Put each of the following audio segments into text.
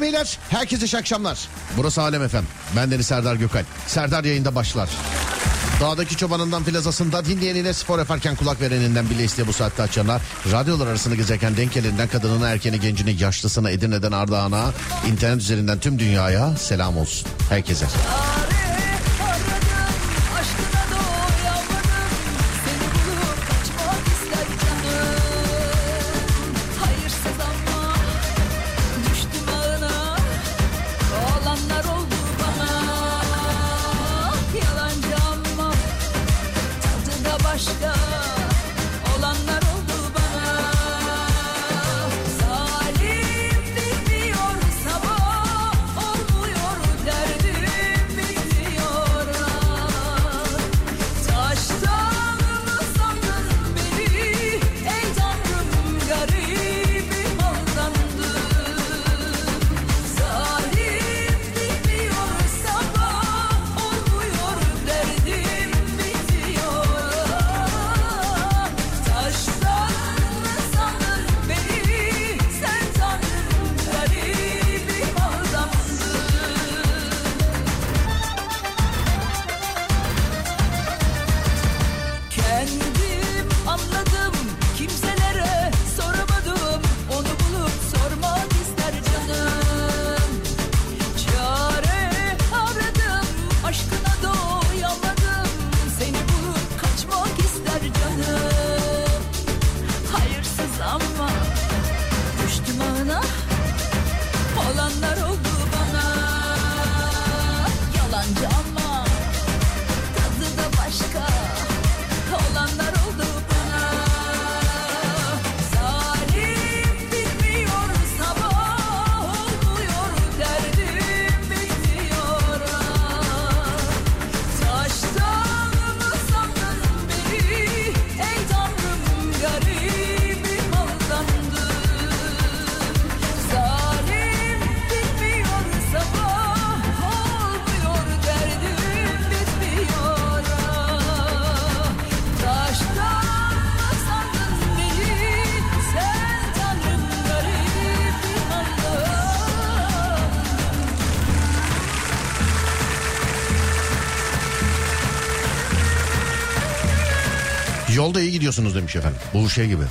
Hanımlar beyler herkese iyi akşamlar. Burası Alem Efem. Ben Deniz Serdar Gökal. Serdar yayında başlar. Dağdaki çobanından plazasında dinleyenine spor yaparken kulak vereninden bile isteye bu saatte açanlar. Radyolar arasında gezerken denk elinden kadınına erkeğine gencine yaşlısına Edirne'den Ardahan'a internet üzerinden tüm dünyaya selam olsun. Herkese. Yolda gidiyorsunuz demiş efendim. Bu şey gibi.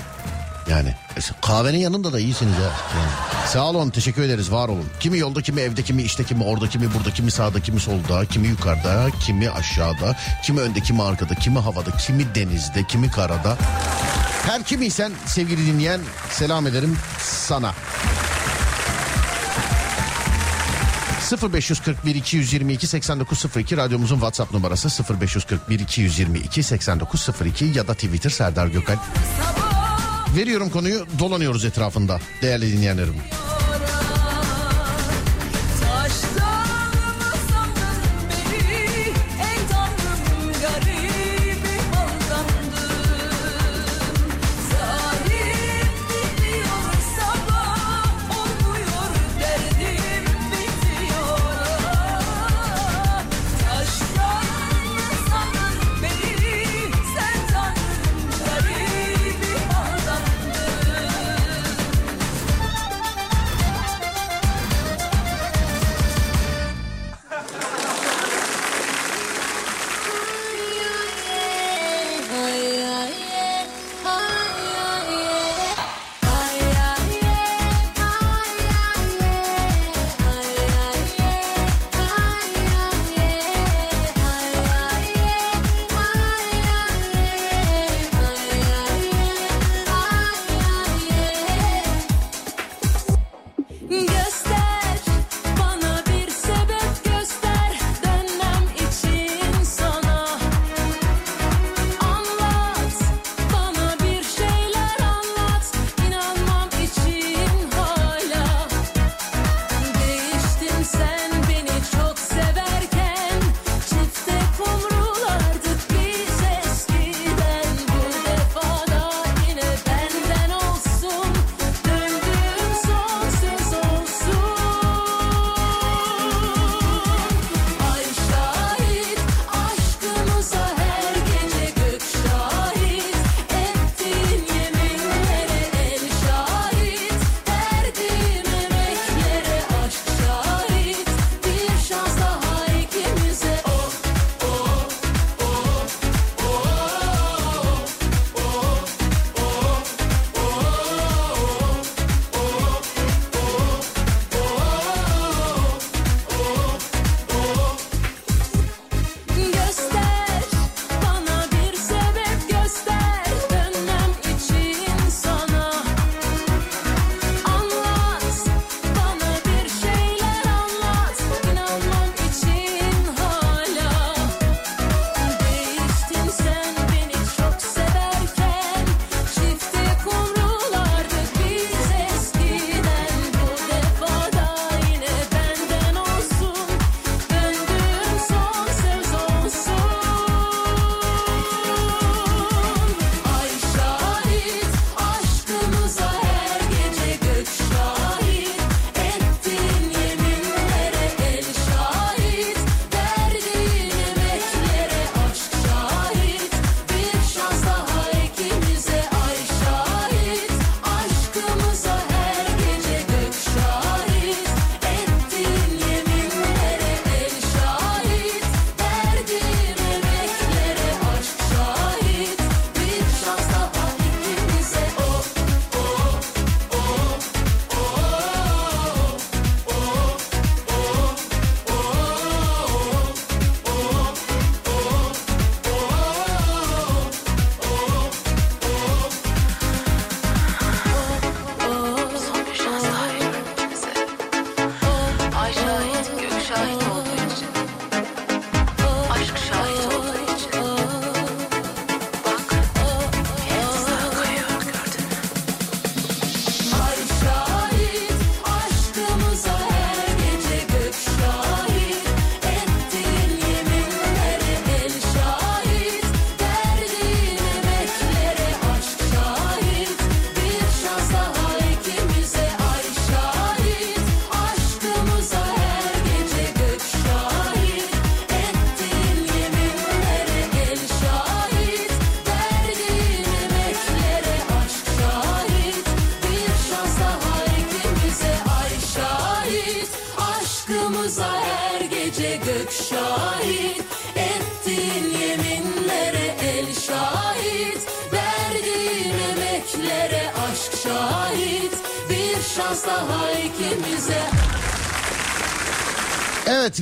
Yani kahvenin yanında da iyisiniz ya. Yani. Sağ olun teşekkür ederiz var olun. Kimi yolda kimi evde kimi işte kimi orada kimi burada kimi sağda kimi solda kimi yukarıda kimi aşağıda kimi önde kimi arkada kimi havada kimi denizde kimi karada. Her kimiysen sevgili dinleyen selam ederim sana. 0541 222 8902 radyomuzun WhatsApp numarası 0541 222 8902 ya da Twitter Serdar Gökal. Veriyorum konuyu dolanıyoruz etrafında değerli dinleyenlerim.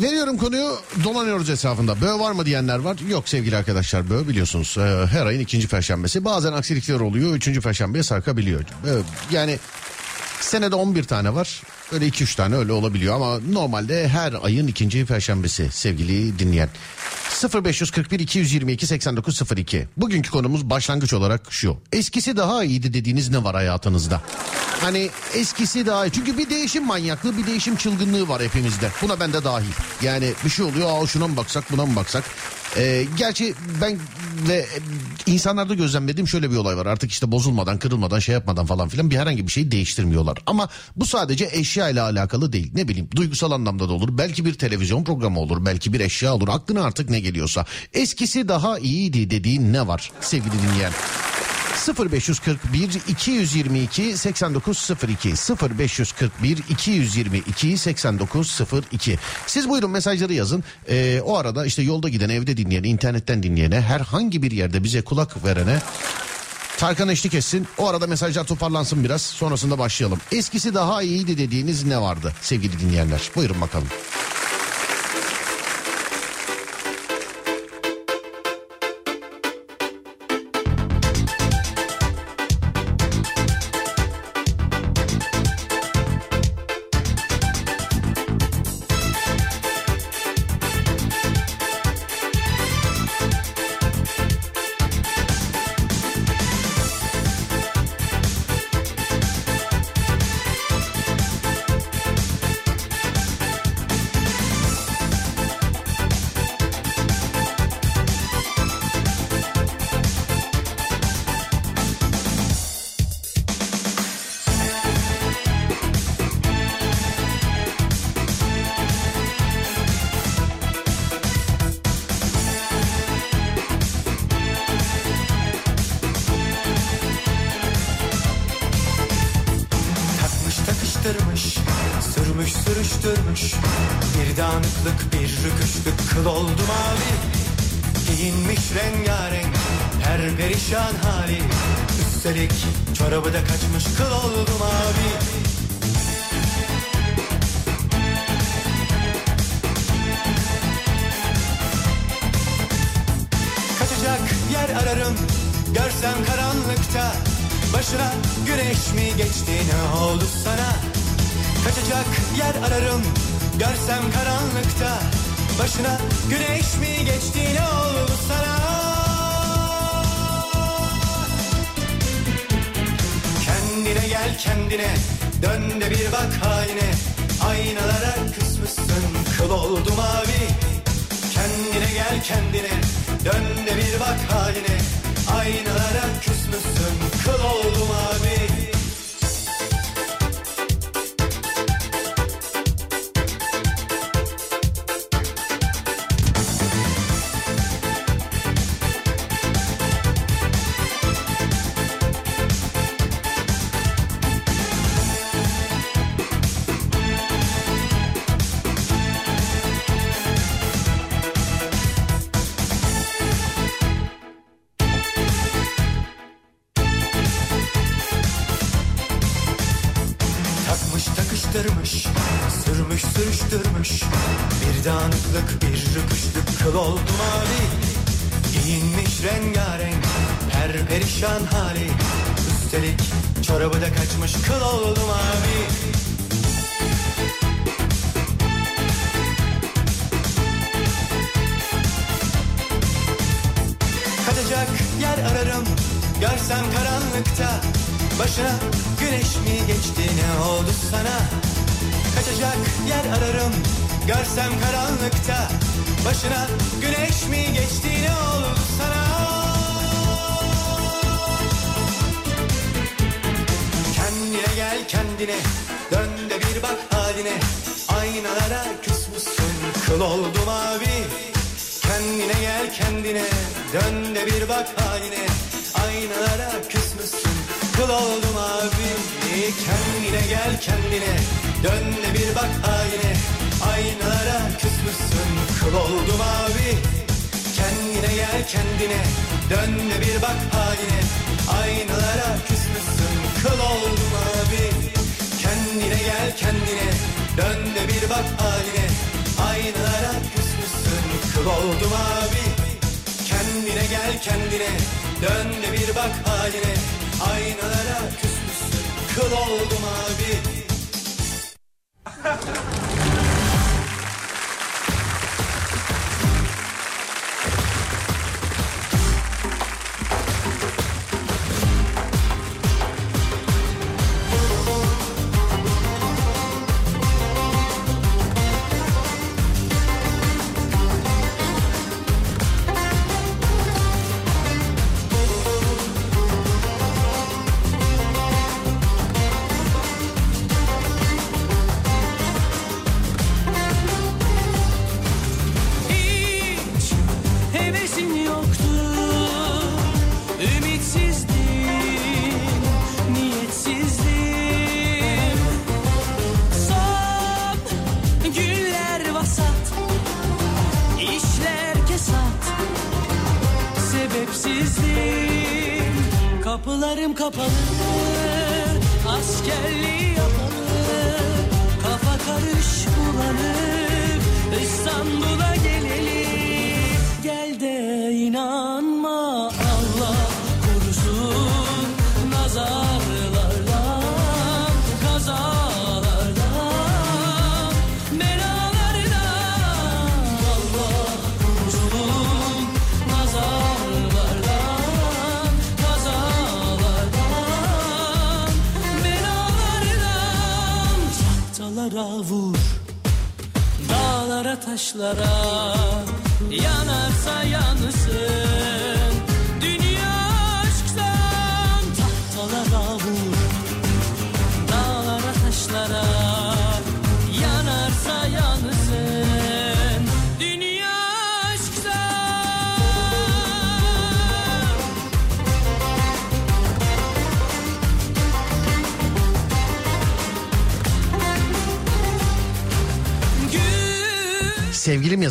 Veriyorum konuyu dolanıyoruz etrafında. Bö var mı diyenler var. Yok sevgili arkadaşlar bö biliyorsunuz e, her ayın ikinci perşembesi. Bazen aksilikler oluyor üçüncü perşembeye sarkabiliyor. Yani senede 11 tane var. Öyle 2-3 tane öyle olabiliyor ama normalde her ayın ikinci perşembesi sevgili dinleyen. 0541 222 8902. Bugünkü konumuz başlangıç olarak şu. Eskisi daha iyiydi dediğiniz ne var hayatınızda? Hani eskisi daha iyi. Çünkü bir değişim manyaklığı, bir değişim çılgınlığı var hepimizde. Buna ben de dahil. Yani bir şey oluyor, aa şuna mı baksak, buna mı baksak? Ee, gerçi ben ve insanlarda gözlemlediğim şöyle bir olay var. Artık işte bozulmadan, kırılmadan, şey yapmadan falan filan bir herhangi bir şeyi değiştirmiyorlar. Ama bu sadece eşya ile alakalı değil. Ne bileyim duygusal anlamda da olur. Belki bir televizyon programı olur. Belki bir eşya olur. Aklına artık ne geliyorsa. Eskisi daha iyiydi dediğin ne var sevgili dinleyen? 0541 222 8902 0541 222 8902 Siz buyurun mesajları yazın. Ee, o arada işte yolda giden, evde dinleyene, internetten dinleyene, herhangi bir yerde bize kulak verene Tarkan eşlik etsin. O arada mesajlar toparlansın biraz. Sonrasında başlayalım. Eskisi daha iyiydi dediğiniz ne vardı sevgili dinleyenler? Buyurun bakalım. Kıl oldu mavi Kendine gel kendine. Dön de bir bak haline. Aynalara küsmüşsün. Kıl oldu mavi Kendine gel kendine. Dön de bir bak haline. Aynalara küsmüşsün. Kıl oldum abi. Kendine gel kendine. Dön de bir bak haline. Aynalara küsmüşsün. Kıl oldum abi. Kendine gel kendine. Dön de bir bak haline Aynalara küsmüşsün kıl oldum abi. Kendine gel kendine. Dön de bir bak haline. Aynalara küsmüşsün kıl oldum abi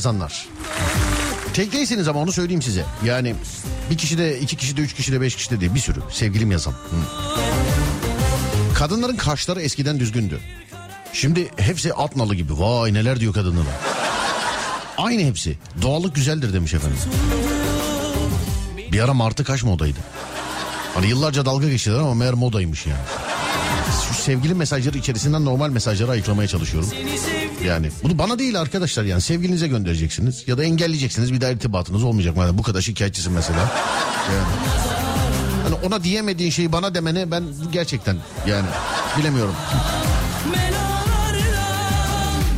Yazanlar. Tek değilsiniz ama onu söyleyeyim size. Yani bir kişi de iki kişi de üç kişi de beş kişi de değil bir sürü sevgilim yazan. Hı. Kadınların kaşları eskiden düzgündü. Şimdi hepsi at nalı gibi. Vay neler diyor kadınlar. Aynı hepsi. Doğallık güzeldir demiş efendim. Bir ara martı kaş modaydı. Hani yıllarca dalga geçtiler ama meğer modaymış yani. Şu sevgili mesajları içerisinden normal mesajları ayıklamaya çalışıyorum. Yani bunu bana değil arkadaşlar yani sevgilinize göndereceksiniz ya da engelleyeceksiniz bir daha irtibatınız olmayacak. Yani bu kadar şikayetçisin mesela. Yani. Hani ona diyemediğin şeyi bana demene ben gerçekten yani bilemiyorum.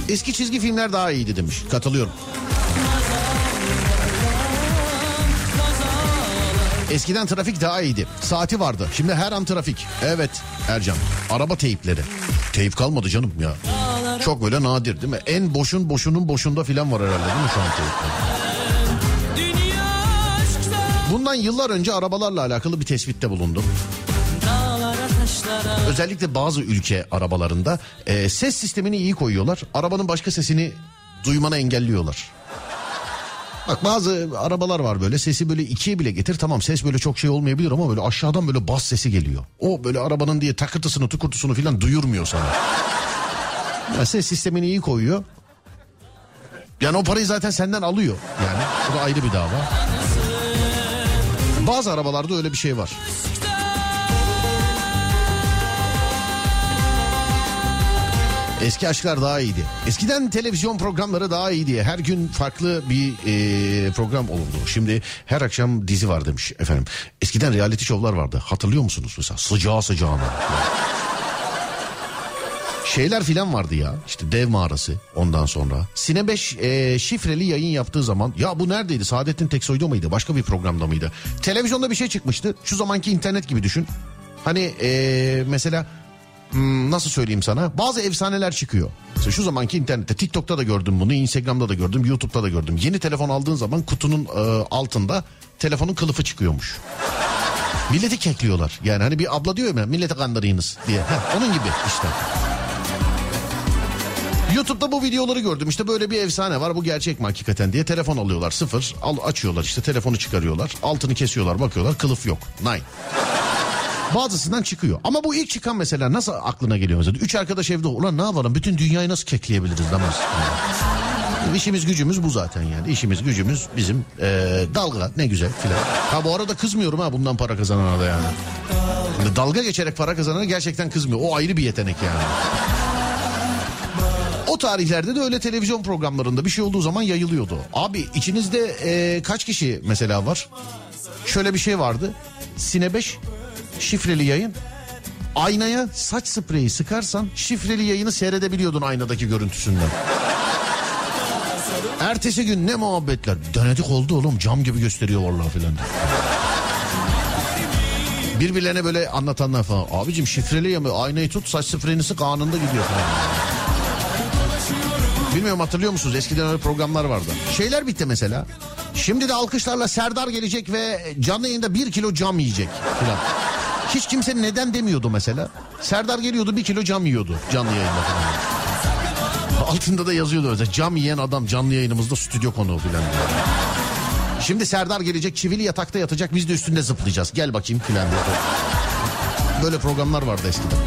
Eski çizgi filmler daha iyiydi demiş. Katılıyorum. Eskiden trafik daha iyiydi. Saati vardı. Şimdi her an trafik. Evet Ercan. Araba teyipleri. Teyip kalmadı canım ya. Çok böyle nadir değil mi? En boşun boşunun boşunda filan var herhalde değil mi şu an teyipler? Bundan yıllar önce arabalarla alakalı bir tespitte bulundum. Özellikle bazı ülke arabalarında e, ses sistemini iyi koyuyorlar. Arabanın başka sesini duymana engelliyorlar. Bak bazı arabalar var böyle sesi böyle ikiye bile getir tamam ses böyle çok şey olmayabilir ama böyle aşağıdan böyle bas sesi geliyor. O böyle arabanın diye takırtısını tukurtusunu filan duyurmuyor sana. Ya ses sistemini iyi koyuyor. Yani o parayı zaten senden alıyor. Yani bu da ayrı bir dava. Bazı arabalarda öyle bir şey var. Eski aşklar daha iyiydi. Eskiden televizyon programları daha iyiydi. Her gün farklı bir e, program olurdu. Şimdi her akşam dizi var demiş efendim. Eskiden reality şovlar vardı. Hatırlıyor musunuz mesela? Sıcağı sıcağına. Şeyler filan vardı ya. İşte dev mağarası ondan sonra. Sine 5 e, şifreli yayın yaptığı zaman ya bu neredeydi? Saadettin Teksoy'da mıydı? Başka bir programda mıydı? Televizyonda bir şey çıkmıştı. Şu zamanki internet gibi düşün. Hani e, mesela nasıl söyleyeyim sana? Bazı efsaneler çıkıyor. Mesela şu zamanki internette TikTok'ta da gördüm bunu, Instagram'da da gördüm, YouTube'da da gördüm. Yeni telefon aldığın zaman kutunun e, altında telefonun kılıfı çıkıyormuş. Milleti kekliyorlar. Yani hani bir abla diyor ya millete kandırıyınız diye. Heh, onun gibi işte. YouTube'da bu videoları gördüm. İşte böyle bir efsane var. Bu gerçek mi hakikaten diye telefon alıyorlar. Sıfır. Al, açıyorlar işte telefonu çıkarıyorlar. Altını kesiyorlar bakıyorlar. Kılıf yok. Nine. Bazısından çıkıyor. Ama bu ilk çıkan mesela nasıl aklına geliyor mesela? Üç arkadaş evde ulan ne yapalım bütün dünyayı nasıl kekleyebiliriz namaz? Yani İşimiz gücümüz bu zaten yani. İşimiz gücümüz bizim eee, dalga ne güzel filan. Ha bu arada kızmıyorum ha bundan para kazanana da yani. Şimdi dalga geçerek para kazanana gerçekten kızmıyor. O ayrı bir yetenek yani. O tarihlerde de öyle televizyon programlarında bir şey olduğu zaman yayılıyordu. Abi içinizde eee, kaç kişi mesela var? Şöyle bir şey vardı. Sine 5 şifreli yayın. Aynaya saç spreyi sıkarsan şifreli yayını seyredebiliyordun aynadaki görüntüsünden. Ertesi gün ne muhabbetler. Denedik oldu oğlum cam gibi gösteriyor vallahi filan. Birbirlerine böyle anlatanlar falan. Abicim şifreli ya? Aynayı tut saç spreyini sık anında gidiyor falan. Bilmiyorum hatırlıyor musunuz? Eskiden öyle programlar vardı. Şeyler bitti mesela. Şimdi de alkışlarla Serdar gelecek ve canlı yayında bir kilo cam yiyecek falan. Hiç kimse neden demiyordu mesela. Serdar geliyordu bir kilo cam yiyordu canlı yayında falan. Altında da yazıyordu öyle. Cam yiyen adam canlı yayınımızda stüdyo konuğu diye. Şimdi Serdar gelecek çivili yatakta yatacak biz de üstünde zıplayacağız. Gel bakayım filan diye. Böyle programlar vardı eskiden.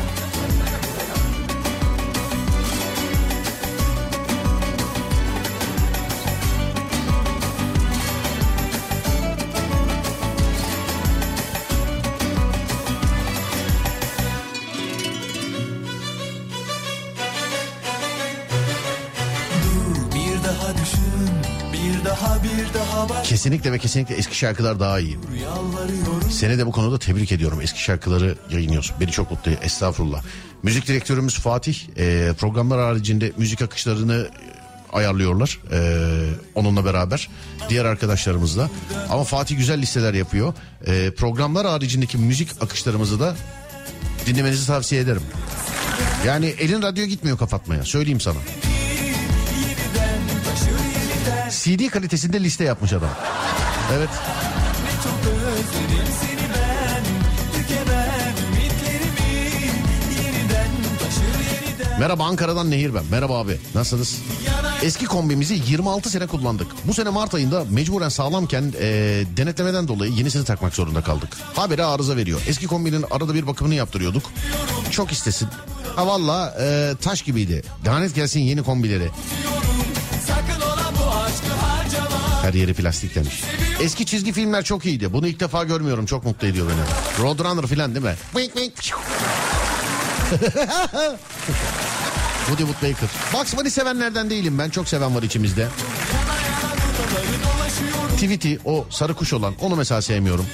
Kesinlikle ve kesinlikle eski şarkılar daha iyi. Seni de bu konuda tebrik ediyorum. Eski şarkıları yayınlıyorsun. Beni çok mutlu ediyor. Estağfurullah. Müzik direktörümüz Fatih e, programlar haricinde müzik akışlarını ayarlıyorlar. E, onunla beraber. Diğer arkadaşlarımızla. Ama Fatih güzel listeler yapıyor. E, programlar haricindeki müzik akışlarımızı da dinlemenizi tavsiye ederim. Yani elin radyo gitmiyor kapatmaya. Söyleyeyim sana. CD kalitesinde liste yapmış adam. Evet. Merhaba Ankara'dan Nehir ben. Merhaba abi. Nasılsınız? Eski kombimizi 26 sene kullandık. Bu sene Mart ayında mecburen sağlamken e, denetlemeden dolayı yenisini takmak zorunda kaldık. Haberi arıza veriyor. Eski kombinin arada bir bakımını yaptırıyorduk. Çok istesin. Ha valla e, taş gibiydi. Lanet gelsin yeni kombileri. Her yeri plastik demiş. Eski çizgi filmler çok iyiydi. Bunu ilk defa görmüyorum. Çok mutlu ediyor beni. Roadrunner filan değil mi? Woody Woodpecker. Bugs Bunny sevenlerden değilim ben. Çok seven var içimizde. Tweety o sarı kuş olan onu mesela sevmiyorum.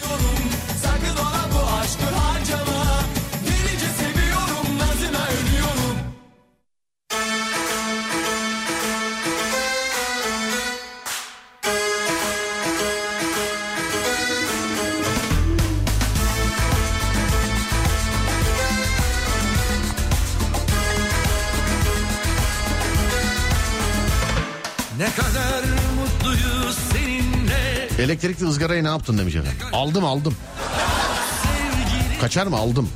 Elektrikli ızgarayı ne yaptın demiş efendim. Aldım aldım. Kaçar mı aldım.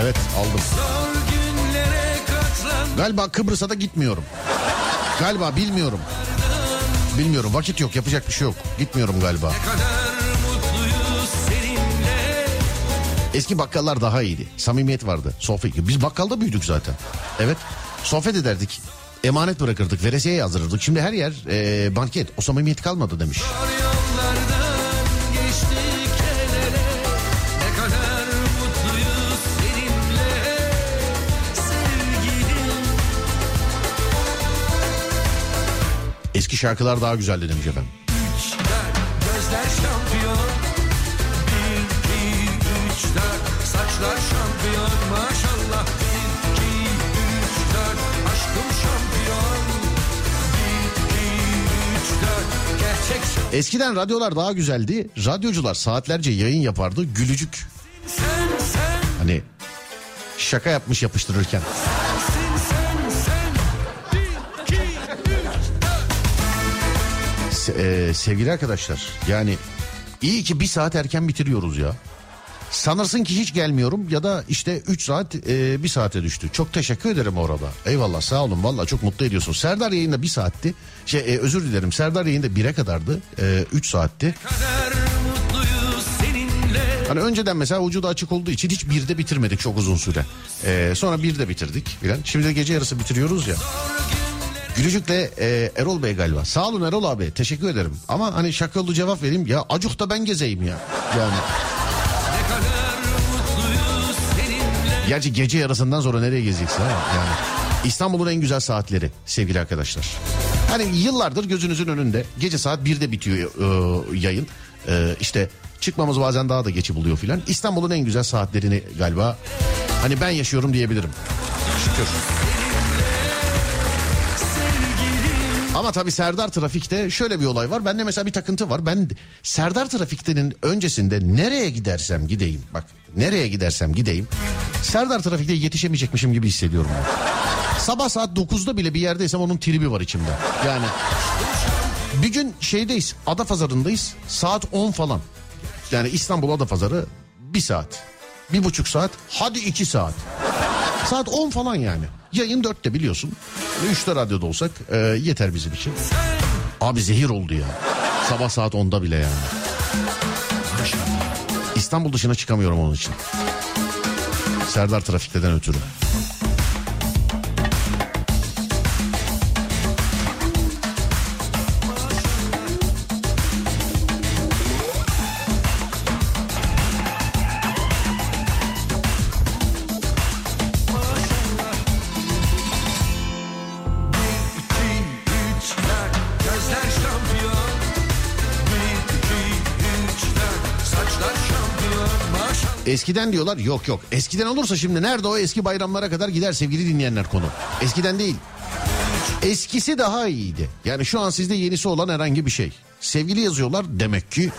Evet aldım. Galiba Kıbrıs'a da gitmiyorum. Galiba bilmiyorum. Bilmiyorum vakit yok yapacak bir şey yok. Gitmiyorum galiba. Eski bakkallar daha iyiydi. Samimiyet vardı. Sohbet. Biz bakkalda büyüdük zaten. Evet. Sohbet ederdik. Emanet bırakırdık. Veresiye yazdırırdık. Şimdi her yer e, banket. O samimiyet kalmadı demiş. Yollardan Eski şarkılar daha güzeldi demiş efendim. Dört, gözler şampiyon Bir, iki, üç, dört Saçlar şampiyon maşallah Bir, iki, üç, dört Aşkım şampiyon Bir, iki, üç, dört Gerçek şampiyon Eskiden radyolar daha güzeldi. Radyocular saatlerce yayın yapardı. Gülücük. Sen, sen, Hani şaka yapmış yapıştırırken. sen, e, sevgili arkadaşlar yani iyi ki bir saat erken bitiriyoruz ya. Sanırsın ki hiç gelmiyorum ya da işte 3 saat e, 1 saate düştü. Çok teşekkür ederim orada. Eyvallah sağ olun valla çok mutlu ediyorsun. Serdar yayında 1 saatti. Şey e, özür dilerim Serdar yayında 1'e kadardı. 3 saatti. Kader mutluyuz seninle Hani önceden mesela ucu da açık olduğu için hiç birde bitirmedik çok uzun süre. Ee, sonra birde bitirdik filan. Şimdi de gece yarısı bitiriyoruz ya. Gülücük'le e, Erol Bey galiba. Sağ olun Erol abi teşekkür ederim. Ama hani şakalı cevap vereyim ya acuk da ben gezeyim ya. Yani gerçi gece yarısından sonra nereye gezeceksin ha? Yani İstanbul'un en güzel saatleri sevgili arkadaşlar. Hani yıllardır gözünüzün önünde gece saat 1'de bitiyor e, yayın. E, işte çıkmamız bazen daha da geçi buluyor filan. İstanbul'un en güzel saatlerini galiba hani ben yaşıyorum diyebilirim. Şükür. Ama tabii Serdar Trafik'te şöyle bir olay var. Bende mesela bir takıntı var. Ben Serdar Trafik'tenin öncesinde nereye gidersem gideyim. Bak nereye gidersem gideyim. Serdar Trafik'te yetişemeyecekmişim gibi hissediyorum ben. Sabah saat 9'da bile bir yerdeysem onun tribi var içimde. Yani bir gün şeydeyiz Adapazarı'ndayız saat 10 falan. Yani İstanbul Adapazarı bir saat. Bir buçuk saat hadi iki saat. Saat 10 falan yani. Yayın 4'te biliyorsun. 3'te radyoda olsak e, yeter bizim için. Abi zehir oldu ya. Sabah saat 10'da bile yani. İstanbul dışına çıkamıyorum onun için. Serdar trafikteden ötürü. Eskiden diyorlar yok yok. Eskiden olursa şimdi nerede o eski bayramlara kadar gider sevgili dinleyenler konu. Eskiden değil. Eskisi daha iyiydi. Yani şu an sizde yenisi olan herhangi bir şey. Sevgili yazıyorlar demek ki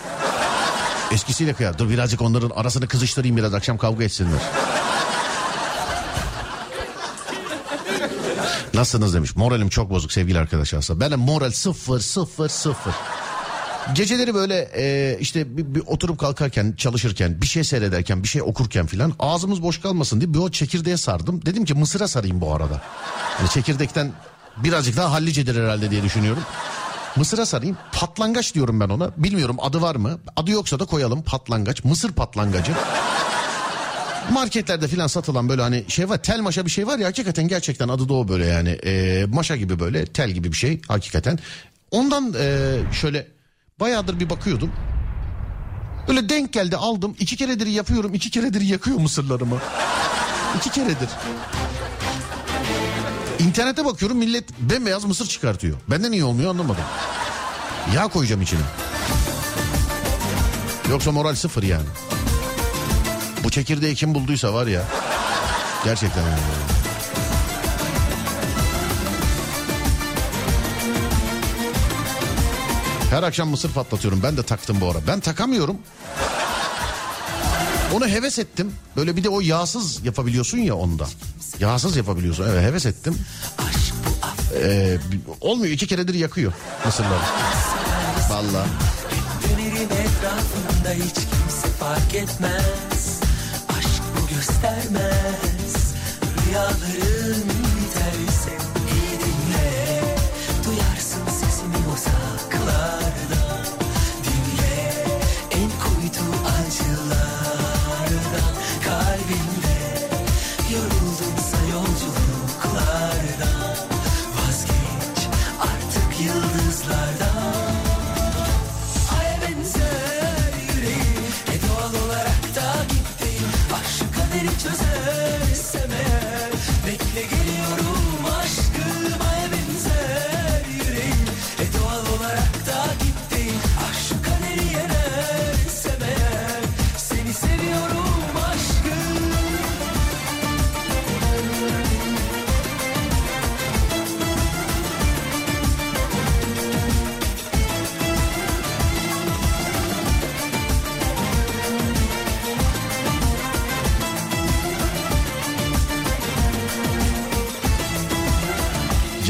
eskisiyle kıyar. Dur birazcık onların arasını kızıştırayım biraz akşam kavga etsinler. Nasılsınız demiş. Moralim çok bozuk sevgili arkadaşlar. Benim moral sıfır sıfır sıfır. Geceleri böyle e, işte bir, bir oturup kalkarken çalışırken bir şey seyrederken bir şey okurken filan ağzımız boş kalmasın diye bir o çekirdeğe sardım. Dedim ki mısıra sarayım bu arada. Yani çekirdekten birazcık daha hallicedir herhalde diye düşünüyorum. Mısıra sarayım patlangaç diyorum ben ona. Bilmiyorum adı var mı? Adı yoksa da koyalım patlangaç. Mısır patlangacı. Marketlerde filan satılan böyle hani şey var tel maşa bir şey var ya hakikaten gerçekten adı da o böyle yani e, maşa gibi böyle tel gibi bir şey hakikaten. Ondan e, şöyle bayağıdır bir bakıyordum. Öyle denk geldi aldım iki keredir yapıyorum iki keredir yakıyor mısırlarımı. İki keredir. İnternete bakıyorum millet bembeyaz mısır çıkartıyor. Benden niye olmuyor anlamadım. Yağ koyacağım içine. Yoksa moral sıfır yani. Bu çekirdeği kim bulduysa var ya. Gerçekten yani. Her akşam mısır patlatıyorum. Ben de taktım bu ara. Ben takamıyorum. Onu heves ettim. Böyle bir de o yağsız yapabiliyorsun ya onda. Yağsız yapabiliyorsun. Evet heves ettim. Ee, olmuyor iki keredir yakıyor mısırları. Etrafında hiç kimse fark etmez Aşk bu göstermez Rüyaların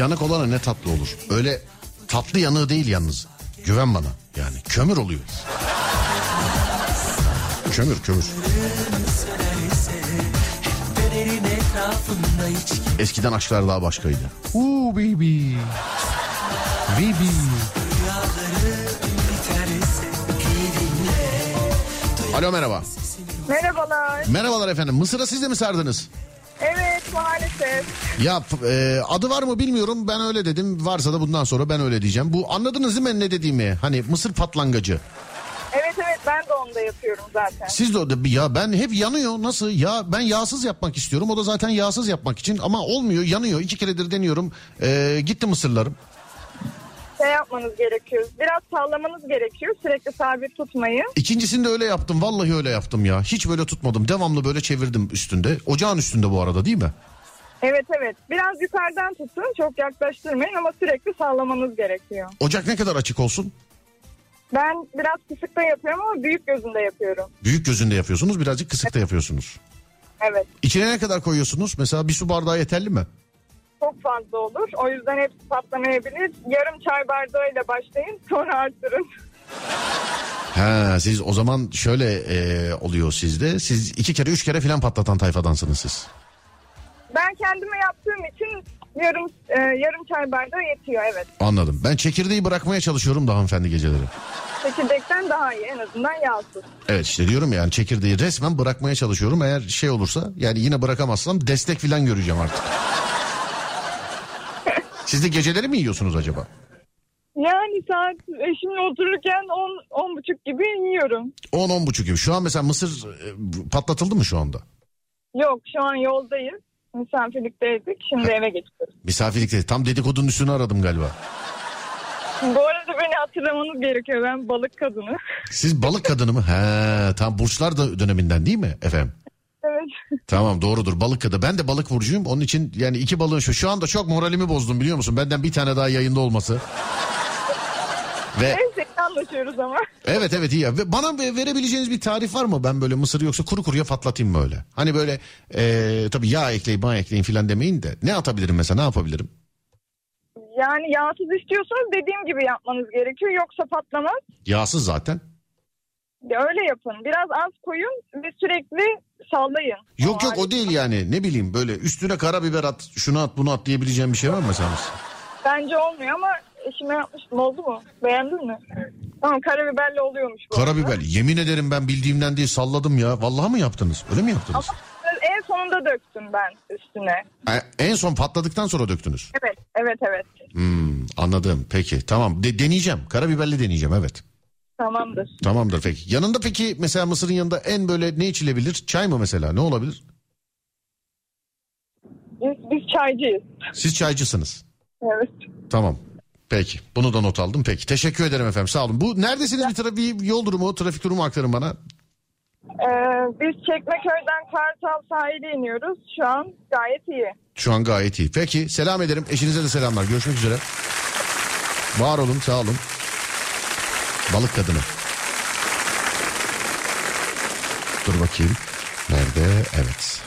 Yanık olana ne tatlı olur. Öyle tatlı yanığı değil yalnız. Güven bana. Yani kömür oluyor. Kömür kömür. Eskiden aşklar daha başkaydı. Uuu baby. Baby. Alo merhaba. Merhabalar. Merhabalar efendim. Mısır'a siz de mi sardınız? Evet maalesef. Ya e, adı var mı bilmiyorum. Ben öyle dedim. Varsa da bundan sonra ben öyle diyeceğim. Bu anladınız değil mi ne dediğimi? Hani mısır patlangacı. Evet evet ben de onu da yapıyorum zaten. Siz de o da ya ben hep yanıyor. Nasıl? Ya ben yağsız yapmak istiyorum. O da zaten yağsız yapmak için ama olmuyor. Yanıyor. İki keredir deniyorum. E, gitti mısırlarım. Şey yapmanız gerekiyor. Biraz sallamanız gerekiyor. Sürekli sabit tutmayın. İkincisini de öyle yaptım. Vallahi öyle yaptım ya. Hiç böyle tutmadım. Devamlı böyle çevirdim üstünde. Ocağın üstünde bu arada değil mi? Evet evet. Biraz yukarıdan tutun. Çok yaklaştırmayın ama sürekli sallamanız gerekiyor. Ocak ne kadar açık olsun? Ben biraz kısıkta yapıyorum ama büyük gözünde yapıyorum. Büyük gözünde yapıyorsunuz. Birazcık kısıkta yapıyorsunuz. Evet. İçine ne kadar koyuyorsunuz? Mesela bir su bardağı yeterli mi? Çok fazla olur. O yüzden hepsi patlamayabilir. Yarım çay bardağıyla başlayın. Sonra arttırın. Ha siz o zaman şöyle e, oluyor sizde. Siz iki kere üç kere filan patlatan tayfadansınız siz. Ben kendime yaptığım için yarım e, yarım çay bardağı yetiyor evet. Anladım. Ben çekirdeği bırakmaya çalışıyorum da hanımefendi geceleri. Çekirdekten daha iyi en azından yağsız. Evet işte diyorum ya, yani çekirdeği resmen bırakmaya çalışıyorum. Eğer şey olursa yani yine bırakamazsam destek filan göreceğim artık. Siz de geceleri mi yiyorsunuz acaba? Yani saat eşimle otururken 10 10 buçuk gibi yiyorum. 10-10 buçuk gibi. Şu an mesela mısır e, patlatıldı mı şu anda? Yok şu an yoldayız. Misafirlikteydik. Şimdi eve geçiyoruz. Misafirlikte tam dedikodunun üstünü aradım galiba. Bu arada beni hatırlamanız gerekiyor. Ben balık kadını. Siz balık kadını mı? He, tam burçlar da döneminden değil mi efendim? Evet. Tamam doğrudur balık kadını. Ben de balık burcuyum. Onun için yani iki balığın şu şu anda çok moralimi bozdum biliyor musun? Benden bir tane daha yayında olması. Ve Neyse anlaşıyoruz ama. evet evet iyi. Ve bana ve- verebileceğiniz bir tarif var mı? Ben böyle mısırı yoksa kuru kuruya patlatayım böyle. Hani böyle eee tabii yağ ekleyin, bağ ekleyin filan demeyin de. Ne atabilirim mesela? Ne yapabilirim? Yani yağsız istiyorsanız dediğim gibi yapmanız gerekiyor. Yoksa patlamaz. Yağsız zaten. Öyle yapın. Biraz az koyun ve sürekli sallayın. Yok yok o değil yani. Ne bileyim böyle üstüne karabiber at, şunu at, bunu at diyebileceğim bir şey var mı mesela? Bence olmuyor ama eşime yapmıştım. Oldu mu? Beğendin mi? Tamam karabiberle oluyormuş bu. arada. Karabiber. Yemin ederim ben bildiğimden değil salladım ya. Vallahi mı yaptınız? Öyle mi yaptınız? Ama en sonunda döktüm ben üstüne. E, En son patladıktan sonra döktünüz. Evet, evet, evet. Hmm, anladım. Peki tamam. De- deneyeceğim. Karabiberli deneyeceğim evet. Tamamdır. Tamamdır peki. Yanında peki mesela mısırın yanında en böyle ne içilebilir? Çay mı mesela? Ne olabilir? Biz, biz çaycıyız. Siz çaycısınız. Evet. Tamam. Peki. Bunu da not aldım. Peki. Teşekkür ederim efendim. Sağ olun. Bu neredesiniz bir trafik yol durumu, trafik durumu aktarın bana. Ee, biz Çekmeköy'den Kartal sahile iniyoruz. Şu an gayet iyi. Şu an gayet iyi. Peki. Selam ederim. Eşinize de selamlar. Görüşmek üzere. Var olun. Sağ olun. Balık kadını. Dur bakayım. Nerede? Evet.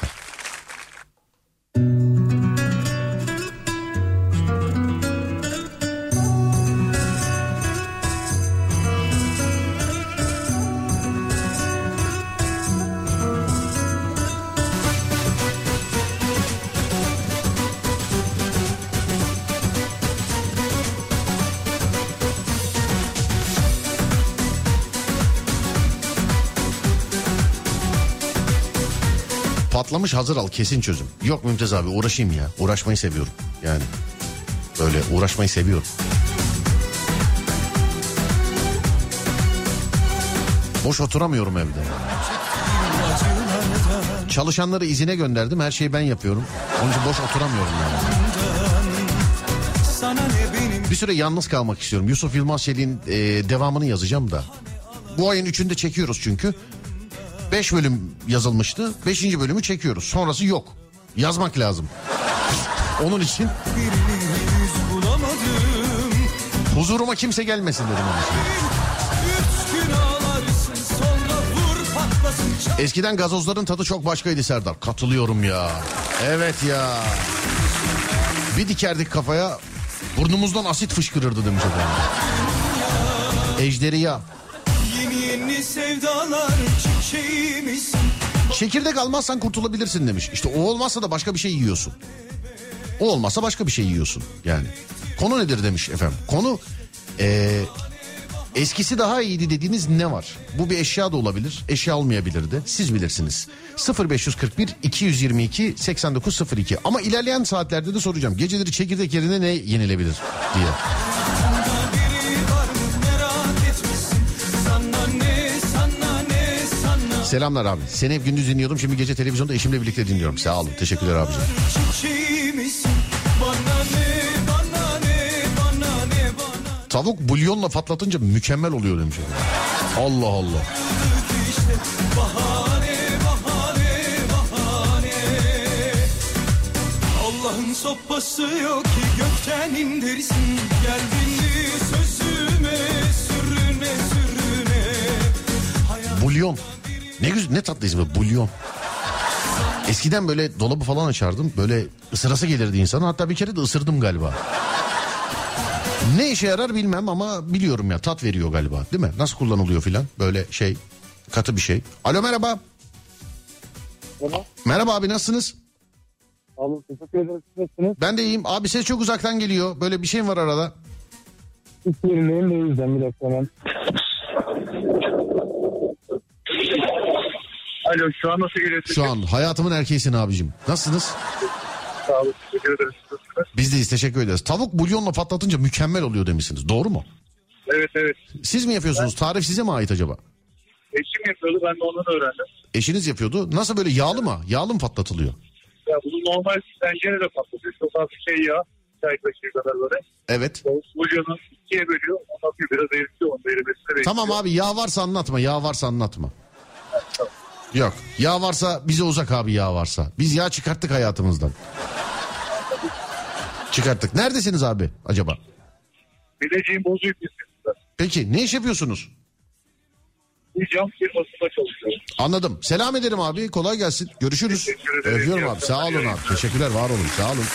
Patlamış hazır al kesin çözüm. Yok Mümtaz abi uğraşayım ya. Uğraşmayı seviyorum. Yani böyle uğraşmayı seviyorum. Boş oturamıyorum evde. Çalışanları izine gönderdim. Her şeyi ben yapıyorum. Onun için boş oturamıyorum yani. Bir süre yalnız kalmak istiyorum. Yusuf Yılmaz Çelik'in e, devamını yazacağım da. Bu ayın üçünde çekiyoruz çünkü. Beş bölüm yazılmıştı. Beşinci bölümü çekiyoruz. Sonrası yok. Yazmak lazım. Onun için huzuruma kimse gelmesin dedim onun için. Eskiden gazozların tadı çok başkaydı Serdar. Katılıyorum ya. Evet ya. Bir dikerdik kafaya burnumuzdan asit fışkırırdı demiş efendim. Ejderiya. Yeni Çekirdek almazsan kurtulabilirsin demiş. İşte o olmazsa da başka bir şey yiyorsun. O olmazsa başka bir şey yiyorsun yani. Konu nedir demiş efendim. Konu eee, eskisi daha iyiydi dediğiniz ne var? Bu bir eşya da olabilir, eşya olmayabilir de. Siz bilirsiniz. 0541 222 8902 ama ilerleyen saatlerde de soracağım. Geceleri çekirdek yerine ne yenilebilir diye. Selamlar abi. Seni hep gündüz dinliyordum. Şimdi gece televizyonda eşimle birlikte dinliyorum. Sağ olun. Teşekkürler abicim. Tavuk bulyonla patlatınca mükemmel oluyor demiş. Allah Allah. Allah'ın sopası yok ki gökten indirsin. Geldin sözüme sürüne sürüne. Bulyon. Ne güzel ne tatlı ismi bulyon. Eskiden böyle dolabı falan açardım. Böyle ısırası gelirdi insana. Hatta bir kere de ısırdım galiba. Ne işe yarar bilmem ama biliyorum ya tat veriyor galiba değil mi? Nasıl kullanılıyor filan böyle şey katı bir şey. Alo merhaba. Merhaba. Merhaba abi nasılsınız? Abi teşekkür ederim. Nasılsınız? Ben de iyiyim. Abi ses çok uzaktan geliyor. Böyle bir şey mi var arada? İş yerindeyim de yüzden bir dakika hemen. Alo şu an nasıl geliyor? Şu an hayatımın erkeğisin abicim. Nasılsınız? Sağ olun. Teşekkür ederiz. Nasılsınız? Biz deyiz teşekkür ederiz. Tavuk bulyonla patlatınca mükemmel oluyor demişsiniz. Doğru mu? Evet evet. Siz mi yapıyorsunuz? Tarif size mi ait acaba? Eşim yapıyordu ben de ondan öğrendim. Eşiniz yapıyordu. Nasıl böyle yağlı mı? Yağlı mı patlatılıyor? Ya bunu normal tencerede patlatıyor. Çok az bir şey yağ. Çay kaşığı kadar böyle. Evet. Bulyonu ikiye bölüyor. Ondan sonra biraz eritiyor. Onu da erimesine bekliyor. Tamam abi yağ varsa anlatma. Yağ varsa anlatma. Yok. Yağ varsa bize uzak abi yağ varsa. Biz yağ çıkarttık hayatımızdan. Çıkarttık. Neredesiniz abi acaba? Bileceğim bozu yüklüsünde. Peki ne iş yapıyorsunuz? Bir cam firmasında çalışıyorum. Anladım. Selam ederim abi. Kolay gelsin. Görüşürüz. Öpüyorum abi. Sağ olun abi. Teşekkürler. Var olun. Sağ olun.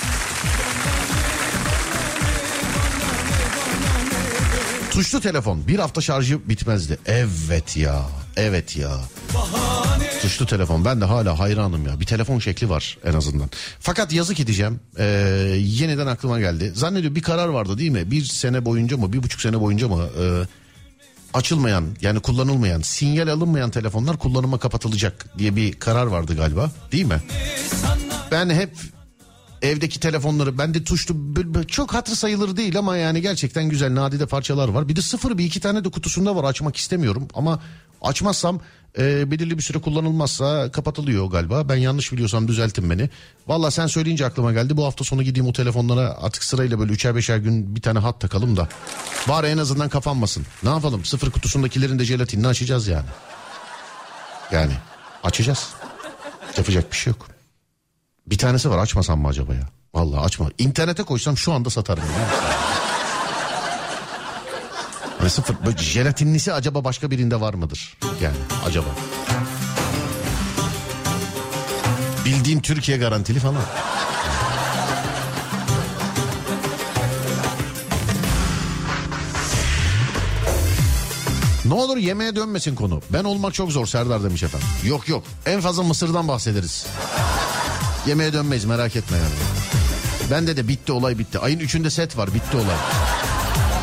Tuşlu telefon. Bir hafta şarjı bitmezdi. Evet ya. Evet ya. Tuşlu telefon. Ben de hala hayranım ya. Bir telefon şekli var en azından. Fakat yazık edeceğim. Ee, yeniden aklıma geldi. Zannediyorum bir karar vardı değil mi? Bir sene boyunca mı? Bir buçuk sene boyunca mı? Ee, açılmayan yani kullanılmayan sinyal alınmayan telefonlar kullanıma kapatılacak diye bir karar vardı galiba değil mi? Ben hep evdeki telefonları bende tuşlu çok hatır sayılır değil ama yani gerçekten güzel nadide parçalar var. Bir de sıfır bir iki tane de kutusunda var açmak istemiyorum ama açmazsam e, belirli bir süre kullanılmazsa kapatılıyor galiba. Ben yanlış biliyorsam düzeltin beni. Valla sen söyleyince aklıma geldi bu hafta sonu gideyim o telefonlara artık sırayla böyle üçer beşer gün bir tane hat takalım da. Bari en azından kapanmasın. Ne yapalım sıfır kutusundakilerin de jelatinini açacağız yani. Yani açacağız. Yapacak bir şey yok. Bir tanesi var açmasam mı acaba ya? Vallahi açma. İnternete koysam şu anda satarım. biliyor Hani sıfır. Jelatinlisi acaba başka birinde var mıdır? Yani acaba. Bildiğim Türkiye garantili falan. Ne olur yemeğe dönmesin konu. Ben olmak çok zor Serdar demiş efendim. Yok yok. En fazla Mısır'dan bahsederiz. Yemeğe dönmeyiz merak etme yani. Bende de bitti olay bitti. Ayın üçünde set var bitti olay.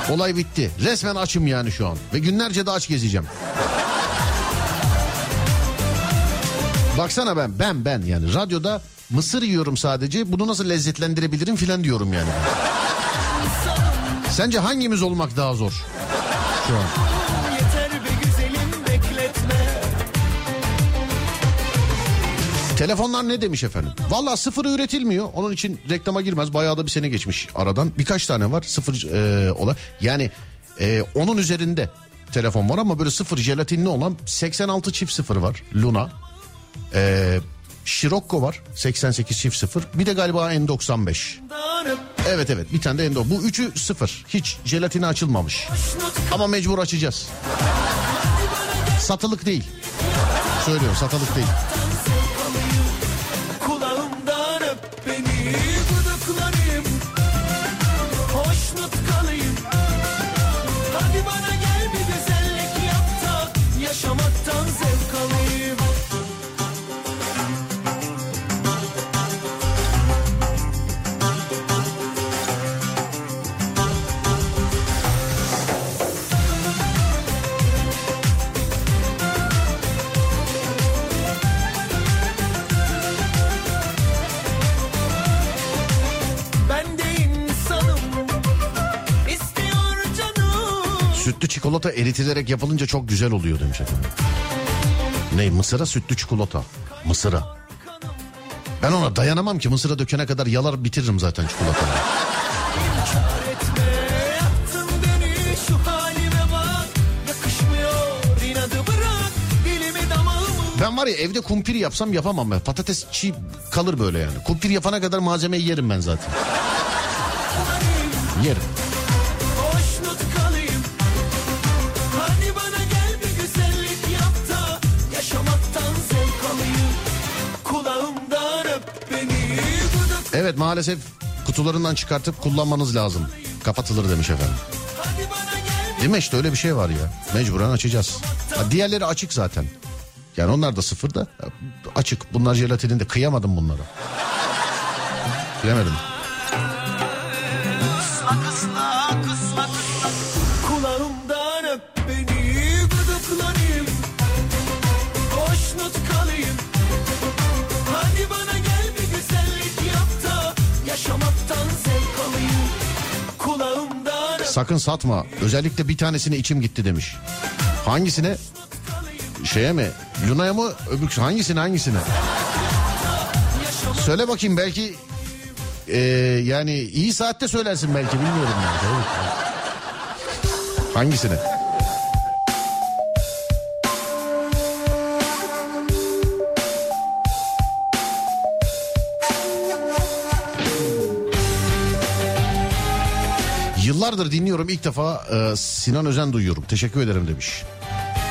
Olay bitti. Resmen açım yani şu an. Ve günlerce de aç gezeceğim. Baksana ben ben ben yani radyoda mısır yiyorum sadece. Bunu nasıl lezzetlendirebilirim filan diyorum yani. Sence hangimiz olmak daha zor? Şu an. Telefonlar ne demiş efendim? Valla sıfırı üretilmiyor. Onun için reklama girmez. Bayağı da bir sene geçmiş aradan. Birkaç tane var sıfır e, olan. Yani e, onun üzerinde telefon var ama böyle sıfır jelatinli olan 86 çift sıfır var. Luna. E, Scirocco var 88 çift sıfır. Bir de galiba N95. Evet evet bir tane de N95. Bu üçü sıfır. Hiç jelatini açılmamış. Ama mecbur açacağız. Satılık değil. Söylüyorum satılık değil. Çikolata eritilerek yapılınca çok güzel oluyor demiş efendim. Ne mısıra sütlü çikolata. Mısıra. Ben ona dayanamam ki mısıra dökene kadar yalar bitiririm zaten çikolatayı. Ben var ya evde kumpir yapsam yapamam ben. Patates çiğ kalır böyle yani. Kumpir yapana kadar malzemeyi yerim ben zaten. Yerim. Evet maalesef kutularından çıkartıp kullanmanız lazım. Kapatılır demiş efendim. Değil mi işte öyle bir şey var ya. Mecburen açacağız. Ha, diğerleri açık zaten. Yani onlar da sıfır da açık. Bunlar jelatininde kıyamadım bunlara. Bilemedim. Sakın satma. Özellikle bir tanesine içim gitti demiş. Hangisine? Şeye mi? Luna'ya mı? Öbür hangisine hangisine? Söyle bakayım belki e, yani iyi saatte söylersin belki bilmiyorum. Evet. Hangisine? Yıllardır dinliyorum ilk defa e, Sinan Özen duyuyorum. Teşekkür ederim demiş.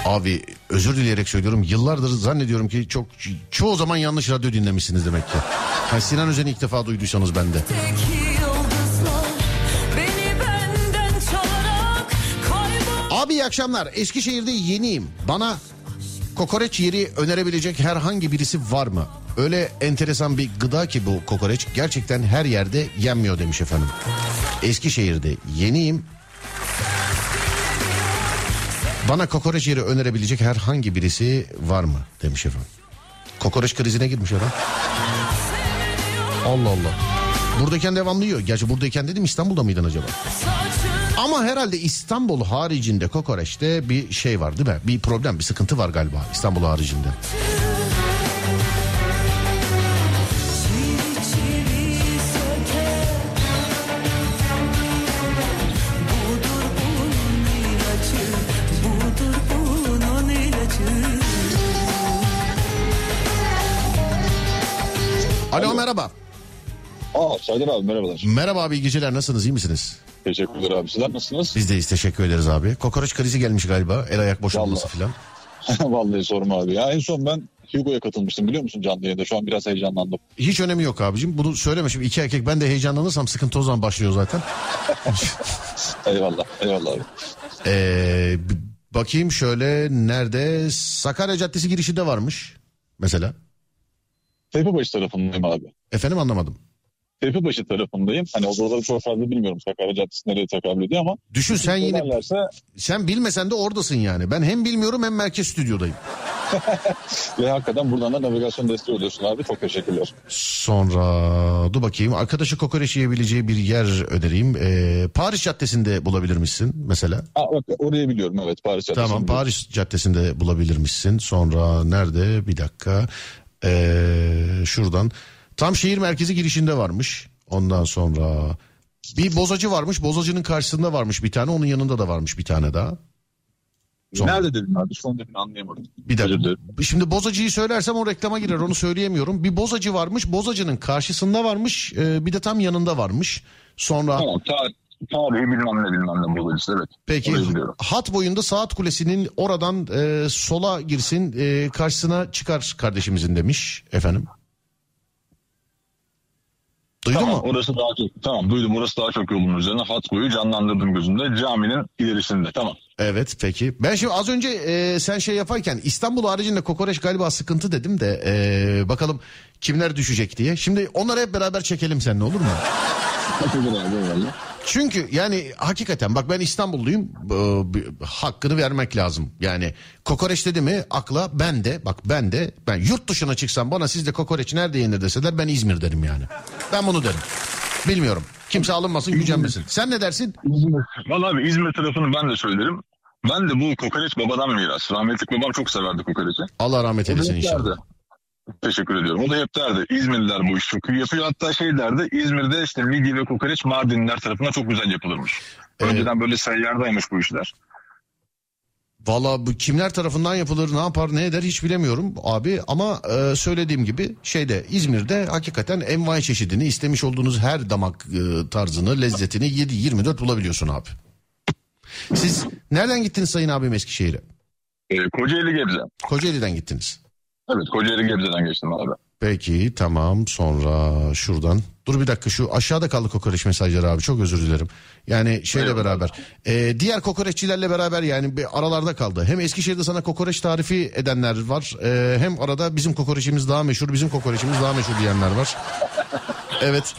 Abi özür dileyerek söylüyorum. Yıllardır zannediyorum ki çok çoğu zaman yanlış radyo dinlemişsiniz demek ki. Yani Sinan Özen'i ilk defa duyduysanız bende. Abi iyi akşamlar. Eskişehir'de yeniyim. Bana kokoreç yeri önerebilecek herhangi birisi var mı? Öyle enteresan bir gıda ki bu kokoreç gerçekten her yerde yenmiyor demiş efendim. Eskişehir'de yeniyim. Bana kokoreç yeri önerebilecek herhangi birisi var mı demiş efendim. Kokoreç krizine girmiş adam. Allah Allah. Buradayken devamlı yiyor. Gerçi buradayken dedim İstanbul'da mıydın acaba? Saçın Ama herhalde İstanbul haricinde kokoreçte bir şey var değil mi? Bir problem, bir sıkıntı var galiba İstanbul haricinde. Alo merhaba. Aa Serdar abi merhabalar. Merhaba abi iyi geceler nasılsınız iyi misiniz? Teşekkürler abi. Sizler nasılsınız? Biz deyiz teşekkür ederiz abi. Kokoreç krizi gelmiş galiba. El ayak boşalması falan. Vallahi sorma abi. Ya en son ben Hugo'ya katılmıştım biliyor musun canlı yayında. Şu an biraz heyecanlandım. Hiç önemi yok abicim. Bunu söyleme şimdi iki erkek ben de heyecanlanırsam sıkıntı o zaman başlıyor zaten. Eyvallah. Eyvallah abi. Ee, bakayım şöyle nerede? Sakarya Caddesi girişinde varmış mesela. Tepebaşı tarafındayım abi. Efendim anlamadım. Tepebaşı tarafındayım. Hani o buraları çok fazla bilmiyorum. Sakarya Caddesi nereye tekabül ediyor ama. Düşün sen yine Söylerlerse sen bilmesen de oradasın yani. Ben hem bilmiyorum hem merkez stüdyodayım. ve hakikaten buradan da navigasyon desteği oluyorsun abi. Çok teşekkürler. Sonra dur bakayım arkadaşı kokoreç yiyebileceği bir yer önereyim. Ee, Paris Caddesi'nde bulabilir misin mesela? Aa, bak orayı biliyorum evet. Paris Caddesi. Tamam Paris Caddesi'nde bulabilir misin? Sonra nerede? Bir dakika. Ee, şuradan. Tam şehir merkezi girişinde varmış. Ondan sonra bir bozacı varmış. Bozacının karşısında varmış bir tane. Onun yanında da varmış bir tane daha. Sonra- Nerede dedin abi? Son dediğini anlayamadım. Bir dakika. Şimdi bozacıyı söylersem o reklama girer onu söyleyemiyorum. Bir bozacı varmış. Bozacının karşısında varmış. e, bir de tam yanında varmış. Sonra Tamam. Tarih, tarihi bilmem ne bilmem ne bulacağız. Evet. peki hat boyunda saat kulesinin oradan e, sola girsin e, karşısına çıkar kardeşimizin demiş efendim. Duydun Tamam, mu? orası daha çok tamam duydum orası daha çok yolun üzerine hat boyu canlandırdım gözümde caminin ilerisinde tamam. Evet peki. Ben şimdi az önce e, sen şey yaparken İstanbul haricinde kokoreç galiba sıkıntı dedim de e, bakalım kimler düşecek diye. Şimdi onları hep beraber çekelim seninle olur mu? Teşekkür ederim eyvallah. Çünkü yani hakikaten bak ben İstanbulluyum e, hakkını vermek lazım. Yani kokoreç dedi mi akla ben de bak ben de ben yurt dışına çıksam bana sizde kokoreç nerede yenir deseler ben İzmir derim yani. Ben bunu derim. Bilmiyorum. Kimse alınmasın gücenmesin. Sen ne dersin? İzmir. Valla abi İzmir tarafını ben de söylerim. Ben de bu kokoreç babadan miras. Rahmetli babam çok severdi kokoreçi. Allah rahmet eylesin inşallah. Teşekkür ediyorum. O da hep derdi. İzmirliler bu işi çok iyi yapıyor. Hatta şey derdi. İzmir'de işte midye ve kokoreç Mardinliler tarafından çok güzel yapılırmış. Evet. Önceden böyle seyyardaymış bu işler. Valla bu kimler tarafından yapılır ne yapar ne eder hiç bilemiyorum abi ama e, söylediğim gibi şeyde İzmir'de hakikaten envai çeşidini istemiş olduğunuz her damak e, tarzını lezzetini 7-24 bulabiliyorsun abi. Siz nereden gittiniz Sayın abim Eskişehir'e? Ee, Kocaeli Gebze. Kocaeli'den gittiniz. Evet Kocaeli Gebze'den geçtim abi. Peki tamam sonra şuradan. Dur bir dakika şu aşağıda kaldı kokoreç mesajları abi çok özür dilerim. Yani şeyle Eyvallah. beraber e, diğer kokoreççilerle beraber yani bir aralarda kaldı. Hem Eskişehir'de sana kokoreç tarifi edenler var. e, hem arada bizim kokoreçimiz daha meşhur bizim kokoreçimiz daha meşhur diyenler var. Evet.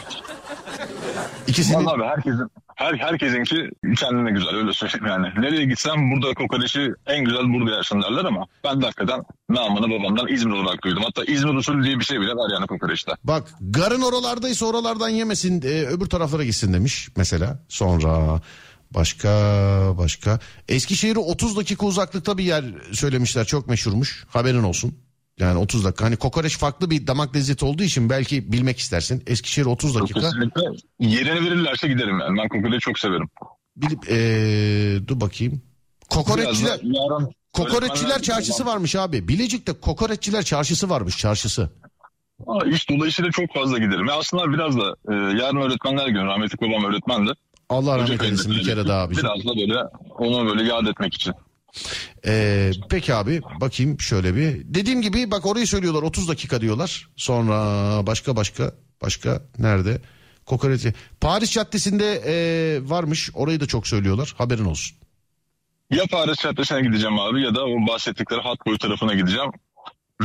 İkisinin Vallahi abi herkesin her herkesinki kendine güzel öyle söyleyeyim yani. Nereye gitsem burada kokoreçi en güzel burada yersin derler ama ben de hakikaten namını babamdan İzmir olarak duydum. Hatta İzmir usulü diye bir şey bile var yani kokoreçte. Bak garın oralardaysa oralardan yemesin e, öbür taraflara gitsin demiş mesela. Sonra başka başka Eskişehir'e 30 dakika uzaklıkta bir yer söylemişler çok meşhurmuş haberin olsun. Yani 30 dakika hani kokoreç farklı bir damak lezzeti olduğu için belki bilmek istersin. Eskişehir 30 dakika. Kesinlikle yerini verirlerse giderim yani. Ben kokoreç çok severim. Bilip e, dur bakayım. Kokoreççiler yarın kokoreççiler çarşısı varmış abi. Bilecik'te kokoreççiler çarşısı varmış çarşısı. Aa, iş dolayısıyla çok fazla giderim. Ya aslında biraz da e, yarın öğretmenler günü. Rahmetli babam öğretmendi. Allah rahmet eylesin bir kere daha abicim. Biraz da böyle onu böyle yad etmek için. Ee, peki abi bakayım şöyle bir. Dediğim gibi bak orayı söylüyorlar 30 dakika diyorlar. Sonra başka başka başka nerede? Kokoreçi. Paris Caddesi'nde e, varmış orayı da çok söylüyorlar haberin olsun. Ya Paris Caddesi'ne gideceğim abi ya da o bahsettikleri hat boyu tarafına gideceğim.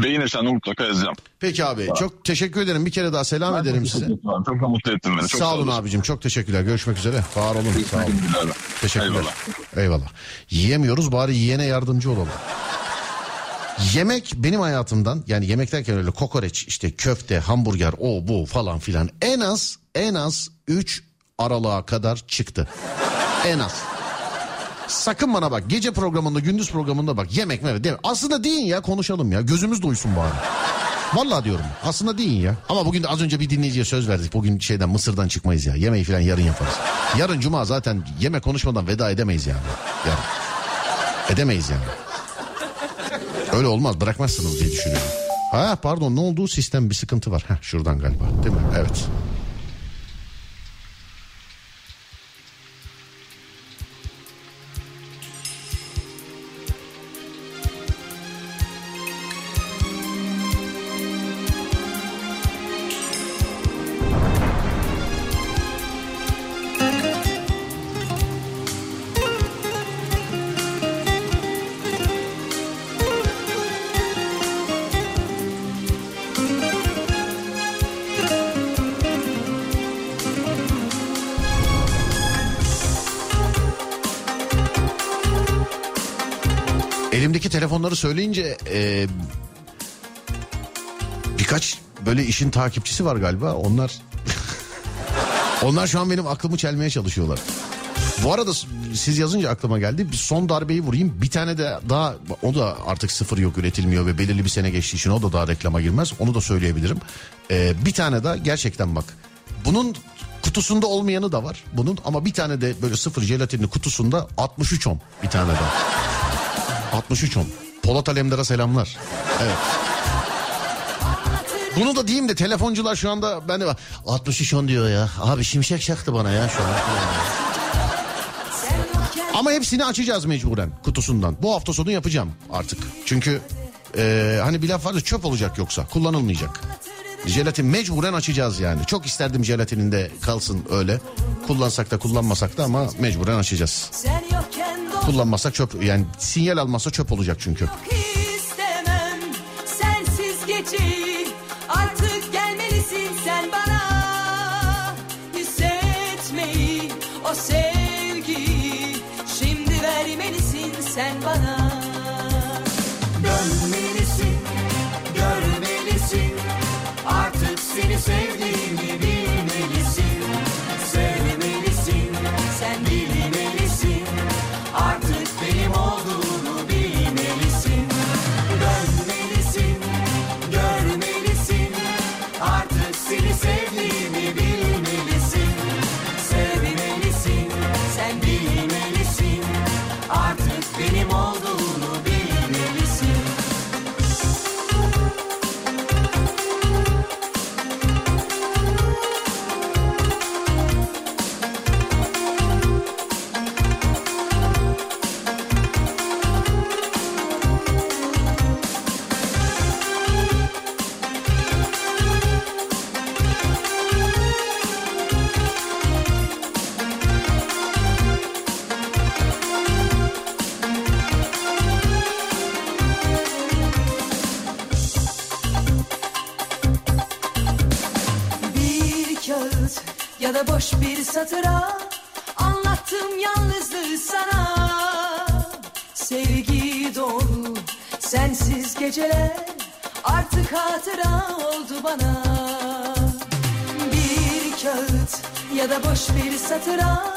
Beğenirsen de mutlaka yazacağım. Peki abi çok teşekkür ederim bir kere daha selam ederim size. Çok da mutlu ettin beni. Çok Sağ olun olasın. abicim çok teşekkürler görüşmek üzere. Var olun sağ olun. Teşekkürler. Teşekkürler. Eyvallah. Eyvallah. Yiyemiyoruz bari yiyene yardımcı olalım. Yemek benim hayatımdan yani yemek derken öyle kokoreç işte köfte hamburger o bu falan filan en az en az 3 aralığa kadar çıktı. En az. Sakın bana bak gece programında gündüz programında bak yemek mi değil mi? Aslında deyin ya konuşalım ya gözümüz doysun bari. Vallahi diyorum aslında deyin ya. Ama bugün de az önce bir dinleyiciye söz verdik. Bugün şeyden Mısır'dan çıkmayız ya. Yemeği falan yarın yaparız. Yarın cuma zaten yemek konuşmadan veda edemeyiz yani. Yarın. Edemeyiz yani. Öyle olmaz bırakmazsınız diye düşünüyorum. Ha pardon ne oldu sistem bir sıkıntı var. Heh, şuradan galiba değil mi? Evet. Telefonları söyleyince e, birkaç böyle işin takipçisi var galiba. Onlar onlar şu an benim aklımı çelmeye çalışıyorlar. Bu arada siz yazınca aklıma geldi. Bir son darbeyi vurayım. Bir tane de daha o da artık sıfır yok üretilmiyor ve belirli bir sene geçtiği için o da daha reklama girmez. Onu da söyleyebilirim. Ee, bir tane daha gerçekten bak. Bunun kutusunda olmayanı da var. Bunun ama bir tane de böyle sıfır jelatinli kutusunda 63 on bir tane daha. 63 on. Polat Alemdar'a selamlar. Evet. Bunu da diyeyim de telefoncular şu anda ben de 63 on diyor ya. Abi şimşek çaktı bana ya şu an. Ama hepsini açacağız mecburen kutusundan. Bu hafta sonu yapacağım artık. Çünkü e, hani bir laf vardı çöp olacak yoksa kullanılmayacak. Jelatin mecburen açacağız yani. Çok isterdim jelatinin de kalsın öyle. Kullansak da kullanmasak da ama mecburen açacağız. Sen yokken Kullanmasak çöp yani sinyal almazsa çöp olacak çünkü. Boş bir satıra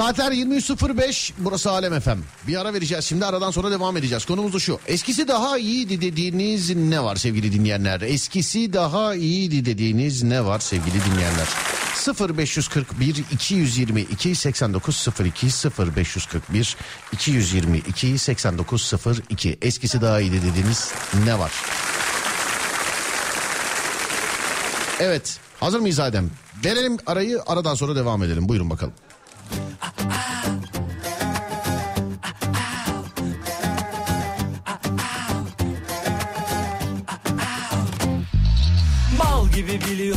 Saatler 23.05 burası Alem FM. Bir ara vereceğiz şimdi aradan sonra devam edeceğiz. Konumuz da şu. Eskisi daha iyiydi dediğiniz ne var sevgili dinleyenler? Eskisi daha iyiydi dediğiniz ne var sevgili dinleyenler? 0541 222 8902 0541 222 8902 Eskisi daha iyiydi dediğiniz ne var? Evet hazır mıyız Adem? Verelim arayı aradan sonra devam edelim. Buyurun bakalım.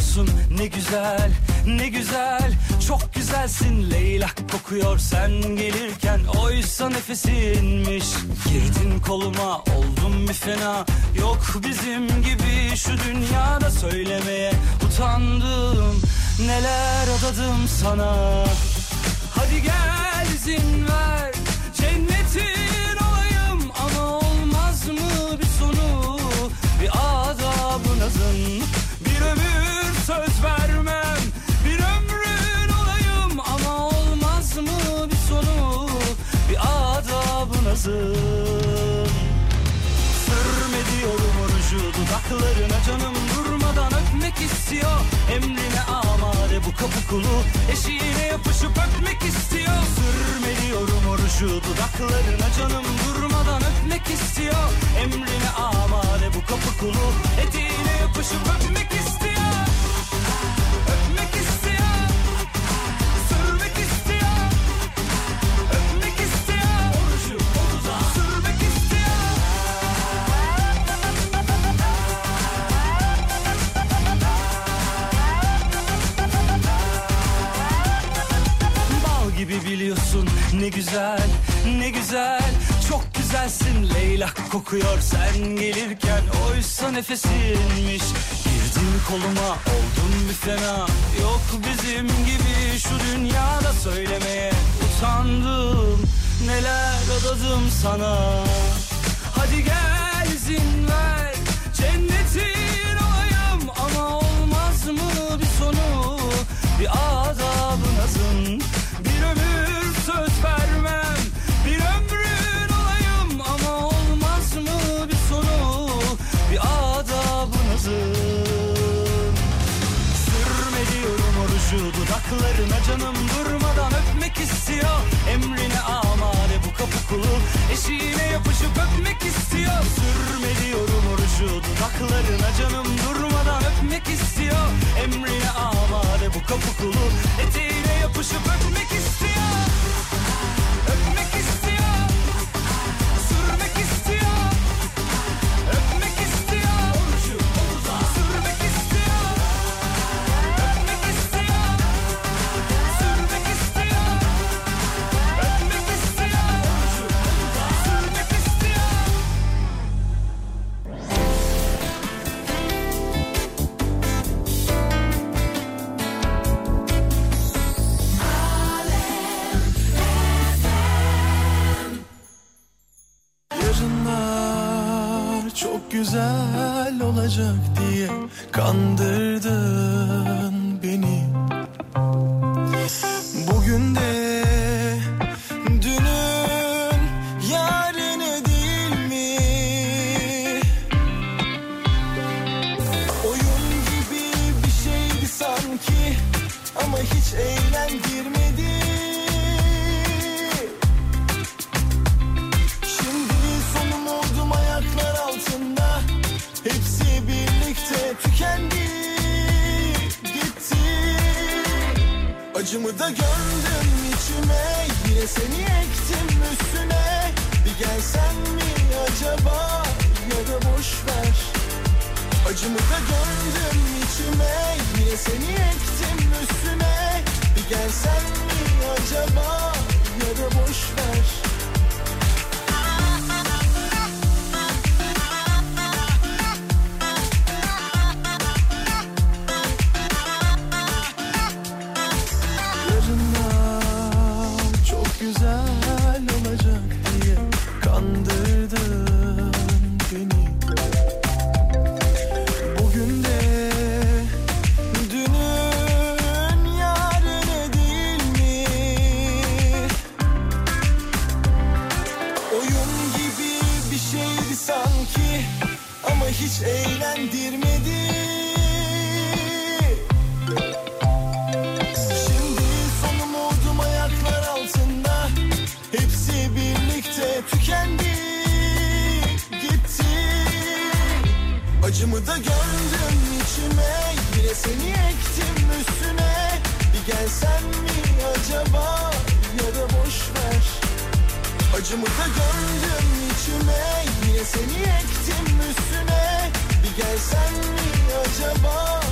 Biliyorsun ne güzel ne güzel. Çok güzelsin. Leylak kokuyor sen gelirken. Oysa nefesinmiş. Girdin koluma oldum bir fena. Yok bizim gibi şu dünyada söylemeye utandım Neler adadım sana. Hadi gel izin ver dudaklarına canım durmadan öpmek istiyor. Emrine amade bu kapı kulu. Eşiğine yapışıp öpmek istiyor. Sürmediyorum orucu dudaklarına canım durmadan öpmek istiyor. Emrine amade bu kapı kulu. Eteğine yapışıp öpmek istiyor gibi biliyorsun. Ne güzel ne güzel. Çok güzelsin. Leylak kokuyor sen gelirken. Oysa nefesinmiş. Girdin koluma oldum bir fena. Yok bizim gibi şu dünyada söylemeye utandım. Neler adadım sana. Hadi gel izin ver. Cennetin olayım ama olmaz mı bir sonu? Bir adabı bu kapı kulu. Eşiğine yapışıp öpmek istiyor. Sürmediyorum orucu dudaklarına canım durmadan öpmek istiyor. Emrine amade bu kapı kulu. Eteğine yapışıp öpmek istiyor çok güzel olacak diye kandırdın beni. Bugün de Acımı da gömdüm içime. Yine seni ektim üstüne. Bir gelsen mi acaba? Yine de boş ver. Acımı da gömdüm içime. Yine seni ektim üstüne. Bir gelsen mi acaba? Yine de boş ver. kandırdın beni. Acımı da gömdüm içime? Yine seni ektim üstüne. Bir gelsen mi acaba? Ya da boş ver. Acımı da gömdüm içime? Yine seni ektim üstüne. Bir gelsen mi acaba?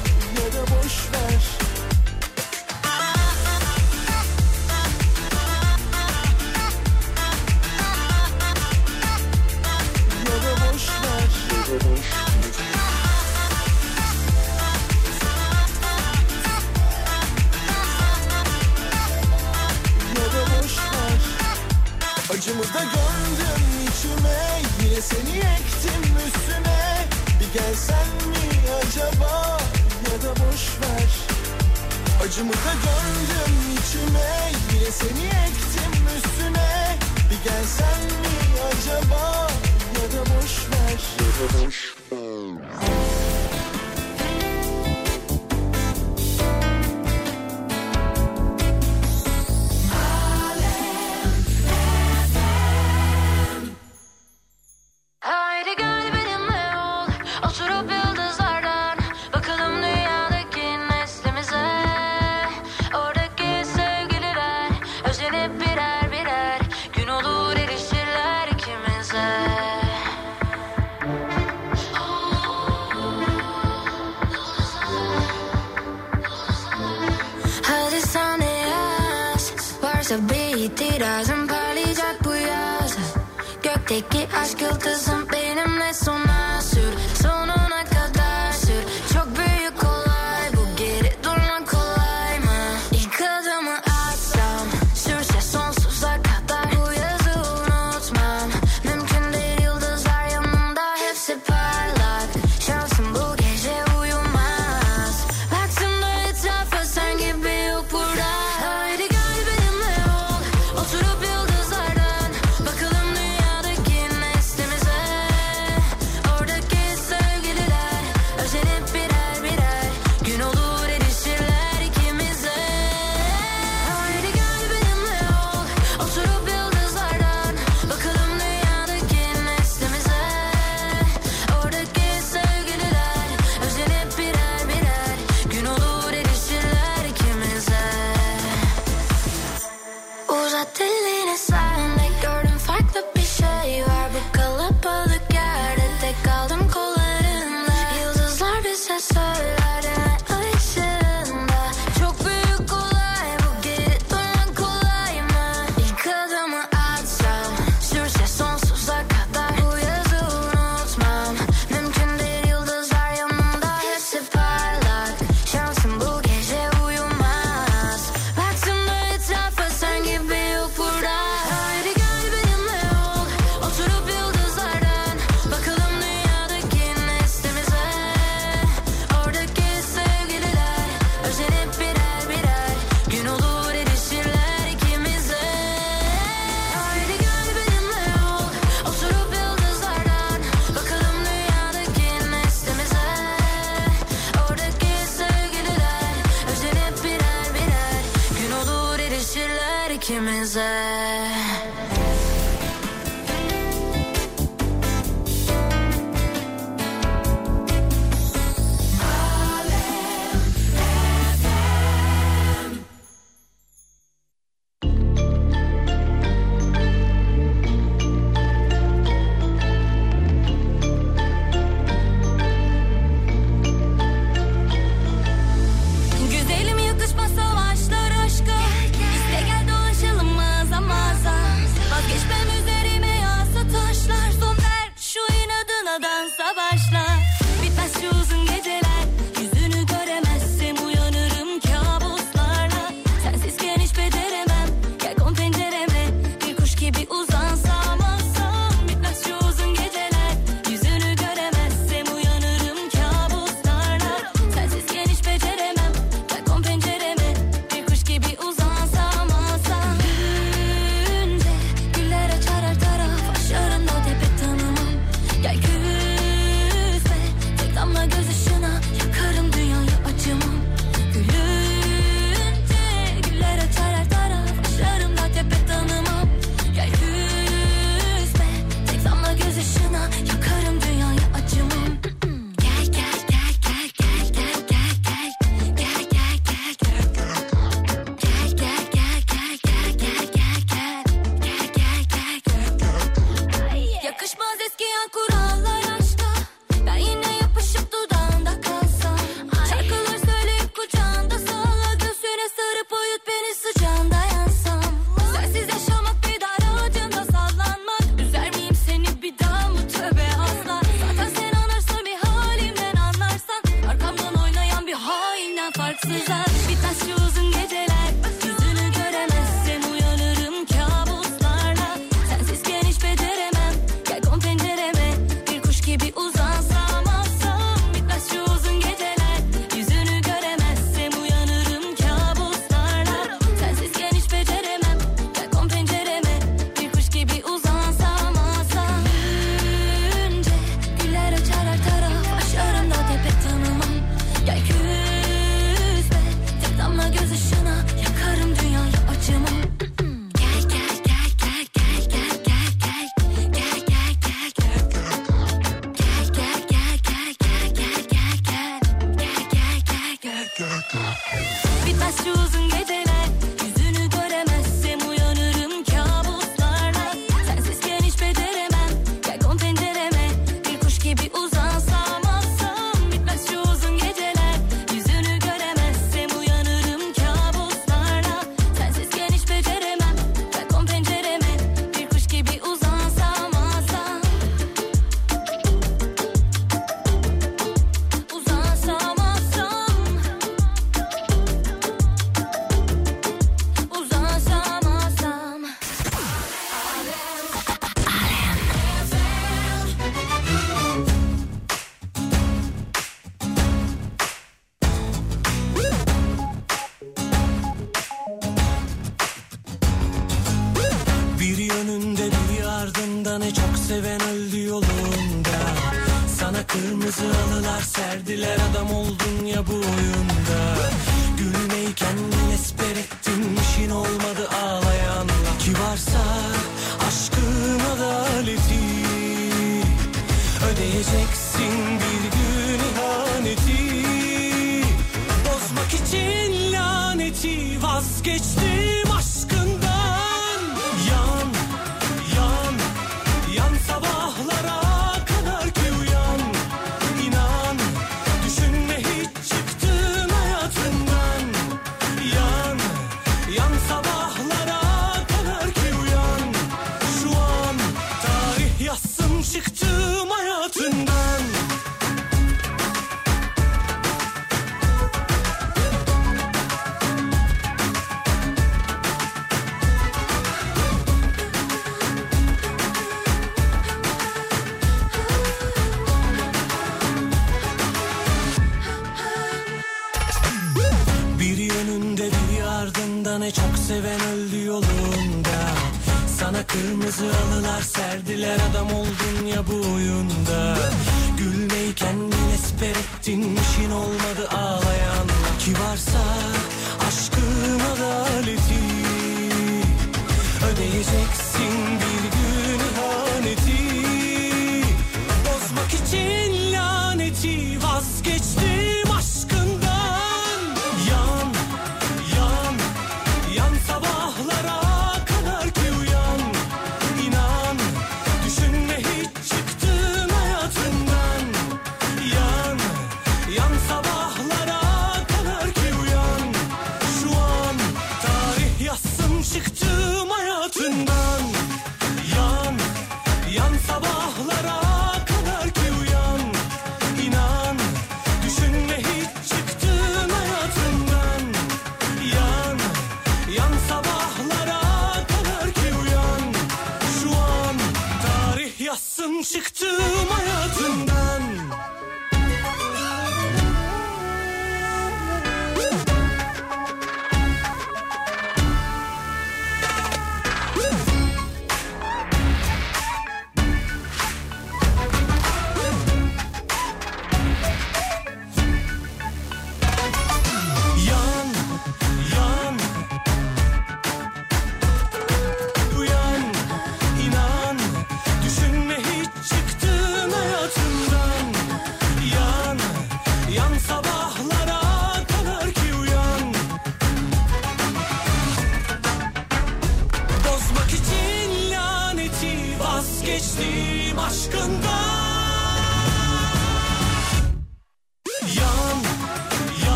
Acımı da gördüm içime. Yine seni ektim üstüne. Bir gelsen mi acaba? Ya da boş ver. sabitirasin palijat que yaz Gökteki aşk yıldızım benimle sona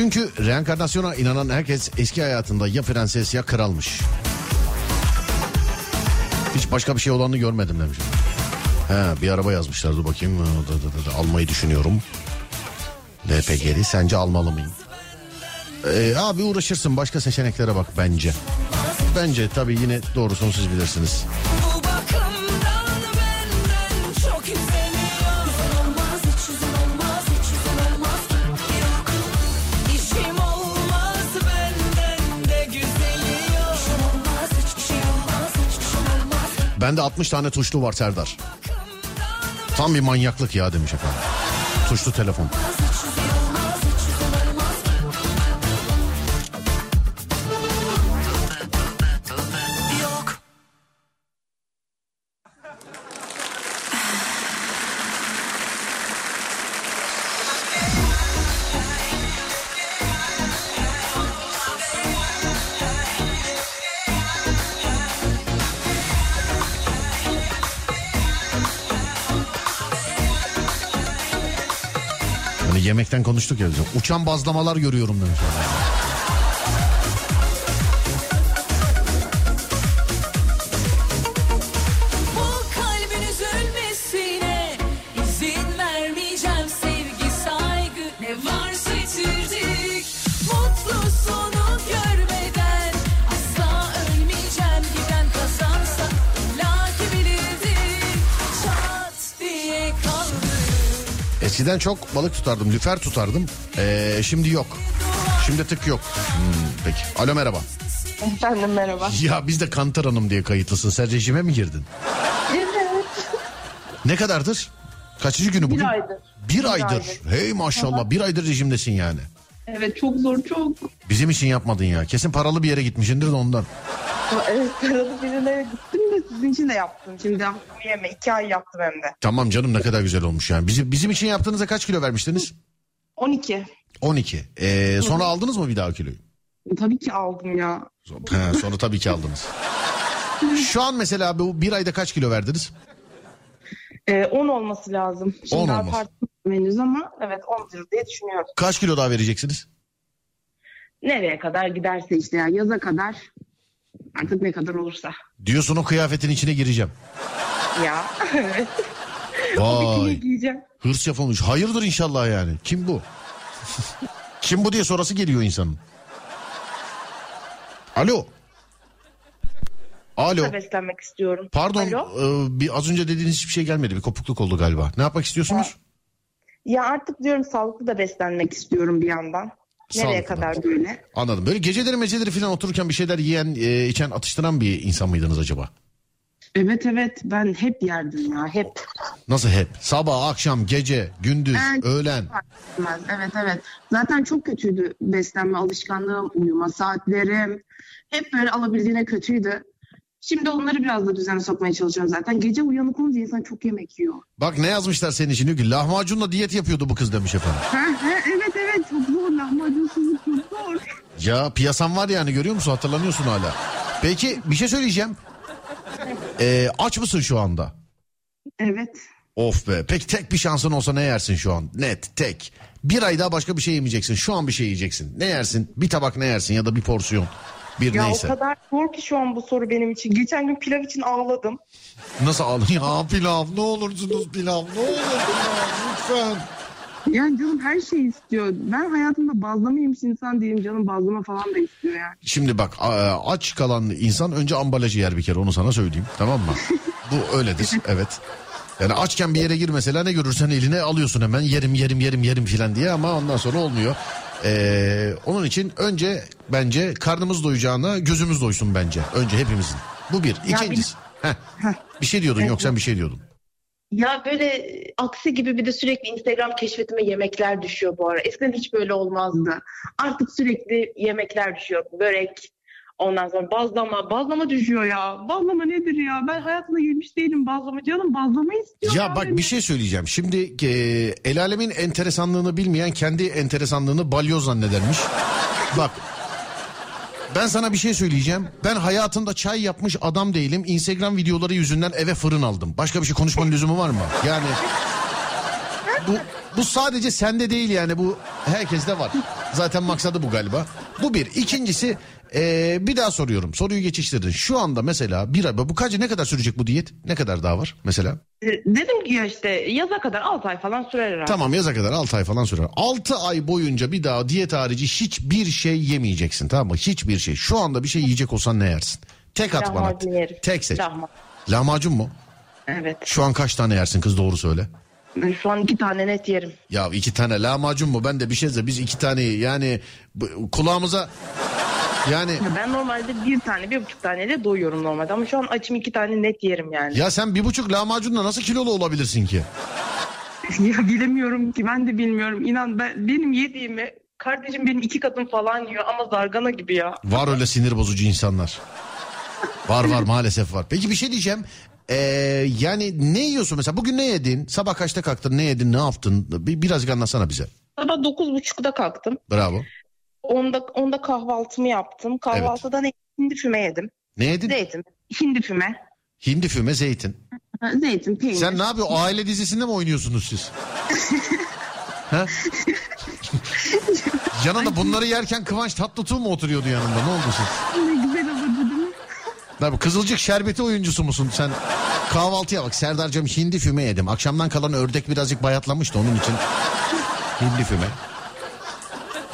Çünkü reenkarnasyona inanan herkes eski hayatında ya prenses ya kralmış. Hiç başka bir şey olanını görmedim demiş. He, bir araba yazmışlar dur bakayım. Almayı düşünüyorum. LPG'li sence almalı mıyım? Ee, abi uğraşırsın başka seçeneklere bak bence. Bence tabii yine doğrusunu siz bilirsiniz. Bende 60 tane tuşlu var Serdar. Tam bir manyaklık ya demiş efendim. Tuşlu telefon. Yemekten konuştuk ya. Uçan bazlamalar görüyorum demiş. Eskiden çok balık tutardım. Lüfer tutardım. Ee, şimdi yok. Şimdi tık yok. Hmm, peki. Alo merhaba. Efendim merhaba. Ya biz de Kantar Hanım diye kayıtlısın. Sen rejime mi girdin? Evet. Ne kadardır? Kaçıncı günü bugün? Bir aydır. Bir, Bir aydır. aydır. Hey maşallah bir aydır rejimdesin yani. Evet çok zor çok. Bizim için yapmadın ya. Kesin paralı bir yere gitmişsindir de ondan. Evet paralı birine gittim sizin için de yaptım. Şimdi yaptım yeme. iki ay yaptım hem de. Tamam canım ne kadar güzel olmuş yani. Bizim, bizim için yaptığınızda kaç kilo vermiştiniz? 12. 12. Ee, sonra aldınız mı bir daha kiloyu? Tabii ki aldım ya. He, sonra tabii ki aldınız. Şu an mesela bu bir ayda kaç kilo verdiniz? Ee, 10 olması lazım. Şimdi 10 daha olması. tartışmadım henüz ama evet 10 diye düşünüyorum. Kaç kilo daha vereceksiniz? Nereye kadar giderse işte ya yaza kadar artık ne kadar olursa. Diyorsun o kıyafetin içine gireceğim. Ya evet. O Vay. giyeceğim. Hırs yapılmış. Hayırdır inşallah yani. Kim bu? Kim bu diye sorası geliyor insanın. Alo. Alo. Beslenmek istiyorum. Pardon Alo? e, bir az önce dediğiniz hiçbir şey gelmedi. Bir kopukluk oldu galiba. Ne yapmak istiyorsunuz? Ya artık diyorum sağlıklı da beslenmek istiyorum bir yandan. Nereye Sağlıklı. kadar böyle? Anladım. Böyle geceleri meceleri falan otururken bir şeyler yiyen, e, içen, atıştıran bir insan mıydınız acaba? Evet evet ben hep yerdim ya hep. Nasıl hep? Sabah, akşam, gece, gündüz, Evet. öğlen. Evet evet. Zaten çok kötüydü beslenme alışkanlığım, uyuma saatlerim. Hep böyle alabildiğine kötüydü. Şimdi onları biraz da düzene sokmaya çalışıyorum zaten. Gece uyanık olunca insan çok yemek yiyor. Bak ne yazmışlar senin için ki lahmacunla diyet yapıyordu bu kız demiş efendim. Ha, ha, evet evet çok zor lahmacunsuzluk çok zor. Ya piyasan var yani görüyor musun hatırlanıyorsun hala. Peki bir şey söyleyeceğim. Ee, aç mısın şu anda? Evet. Of be. Peki tek bir şansın olsa ne yersin şu an? Net tek. Bir ay daha başka bir şey yemeyeceksin. Şu an bir şey yiyeceksin. Ne yersin? Bir tabak ne yersin ya da bir porsiyon. Bir Ya neyse. o kadar zor ki şu an bu soru benim için. Geçen gün pilav için ağladım. Nasıl aldın? Ya pilav ne olursunuz pilav ne olur pilav lütfen. Yani canım her şeyi istiyor. Ben hayatımda bazlama yemiş insan değilim. Canım bazlama falan da istiyor yani. Şimdi bak a- aç kalan insan önce ambalajı yer bir kere onu sana söyleyeyim tamam mı? Bu öyledir evet. Yani açken bir yere gir mesela ne görürsen eline alıyorsun hemen yerim yerim yerim yerim filan diye ama ondan sonra olmuyor. Ee, onun için önce bence karnımız doyacağına gözümüz doysun bence. Önce hepimizin. Bu bir. İkincisi. Heh. Bir şey diyordun yok sen bir şey diyordun. Ya böyle aksi gibi bir de sürekli Instagram keşfetime yemekler düşüyor bu ara. Eskiden hiç böyle olmazdı. Artık sürekli yemekler düşüyor. Börek, ondan sonra bazlama. Bazlama düşüyor ya. Bazlama nedir ya? Ben hayatımda yemiş değilim bazlama. Canım bazlama istiyor. Ya bak bir şey söyleyeceğim. Şimdi e, el alemin enteresanlığını bilmeyen kendi enteresanlığını balyoz zannedermiş. bak ben sana bir şey söyleyeceğim. Ben hayatımda çay yapmış adam değilim. Instagram videoları yüzünden eve fırın aldım. Başka bir şey konuşmanın lüzumu var mı? Yani bu bu sadece sende değil yani bu herkeste var. Zaten maksadı bu galiba. Bu bir. İkincisi e, bir daha soruyorum. Soruyu geçiştirdin. Şu anda mesela bir ay bu kaç ne kadar sürecek bu diyet? Ne kadar daha var mesela? E, Dedim ki ya işte yaza kadar 6 ay falan sürer herhalde. Tamam yaza kadar 6 ay falan sürer. 6 ay boyunca bir daha diyet harici hiçbir şey yemeyeceksin tamam mı? Hiçbir şey. Şu anda bir şey yiyecek olsan ne yersin? Tek at bana. Lahmacun yerim. Tek seç. Lahmacun. Lahmacun mu? Evet. Şu an kaç tane yersin kız doğru söyle. Şu an iki tane net yerim. Ya iki tane lahmacun mu? Ben de bir şey de biz iki tane yani bu- kulağımıza yani Ya ben normalde bir tane, bir buçuk taneyle doyuyorum normalde. Ama şu an açım iki tane net yerim yani. ya sen bir buçuk lahmacunla nasıl kilolu olabilirsin ki? Ya bilemiyorum ki ben de bilmiyorum. İnan ben benim yediğimi kardeşim benim iki katım falan yiyor ama zargana gibi ya. Var öyle sinir bozucu insanlar. Var var maalesef var. Peki bir şey diyeceğim. Ee, yani ne yiyorsun mesela bugün ne yedin? Sabah kaçta kalktın ne yedin ne yaptın? Bir, birazcık anlatsana bize. Sabah dokuz buçukta kalktım. Bravo. Onda, onda kahvaltımı yaptım. Kahvaltıda ne hindi füme yedim. Ne yedin? Zeytin. Hindi füme. Hindi füme zeytin. Zeytin, peynir. Sen ne yapıyorsun? Aile dizisinde mi oynuyorsunuz siz? ha? Yanında bunları yerken Kıvanç Tatlıtuğ mu oturuyordu yanında? Ne oldu siz? Ne güzel mi? Tabii Kızılcık şerbeti oyuncusu musun sen? Kahvaltıya bak Serdar'cığım hindi füme yedim. Akşamdan kalan ördek birazcık bayatlamıştı onun için. Hindi füme.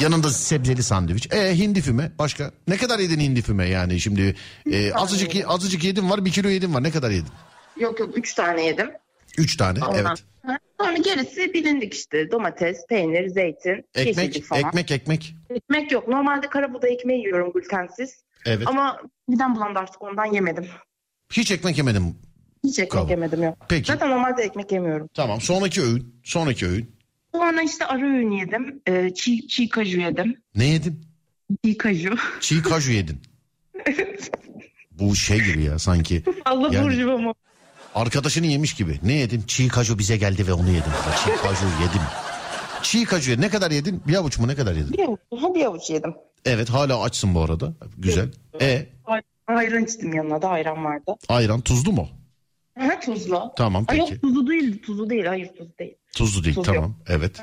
Yanında sebzeli sandviç. E hindi füme başka? Ne kadar yedin hindi füme yani şimdi? E, azıcık azıcık yedim var bir kilo yedim var. Ne kadar yedin? Yok yok üç tane yedim. Üç tane Ondan evet. sonra- gerisi bilindik işte domates, peynir, zeytin, Ekmek, falan. ekmek, ekmek. Ekmek yok. Normalde kara buğday ekmeği yiyorum glutensiz. Evet. Ama midem bulandı artık ondan yemedim. Hiç ekmek yemedim. Hiç ekmek Tamam. yemedim yok. Peki. Zaten normalde ekmek yemiyorum. Tamam. Sonraki öğün. Sonraki öğün. Sonra işte ara öğün yedim. Ee, çiğ, çiğ kaju yedim. Ne yedin? Çiğ kaju. Çiğ kaju yedin. Bu şey gibi ya sanki. Allah Yani- burcu ama. Arkadaşını yemiş gibi. Ne yedin? Çiğ kaju bize geldi ve onu yedim. Çiğ kaju yedim. Çiğ kaju yedin. Ne kadar yedin? Bir avuç mu ne kadar yedin? Bir avuç, bir avuç yedim. Evet hala açsın bu arada. Güzel. E Ay- Ayran içtim yanına da ayran vardı. ayran tuzlu mu? Ha, tuzlu. Tamam Ay yok peki. tuzlu değil, tuzlu değil. Hayır tuzlu değil. Tuzlu değil Tuz yok. tamam. Evet.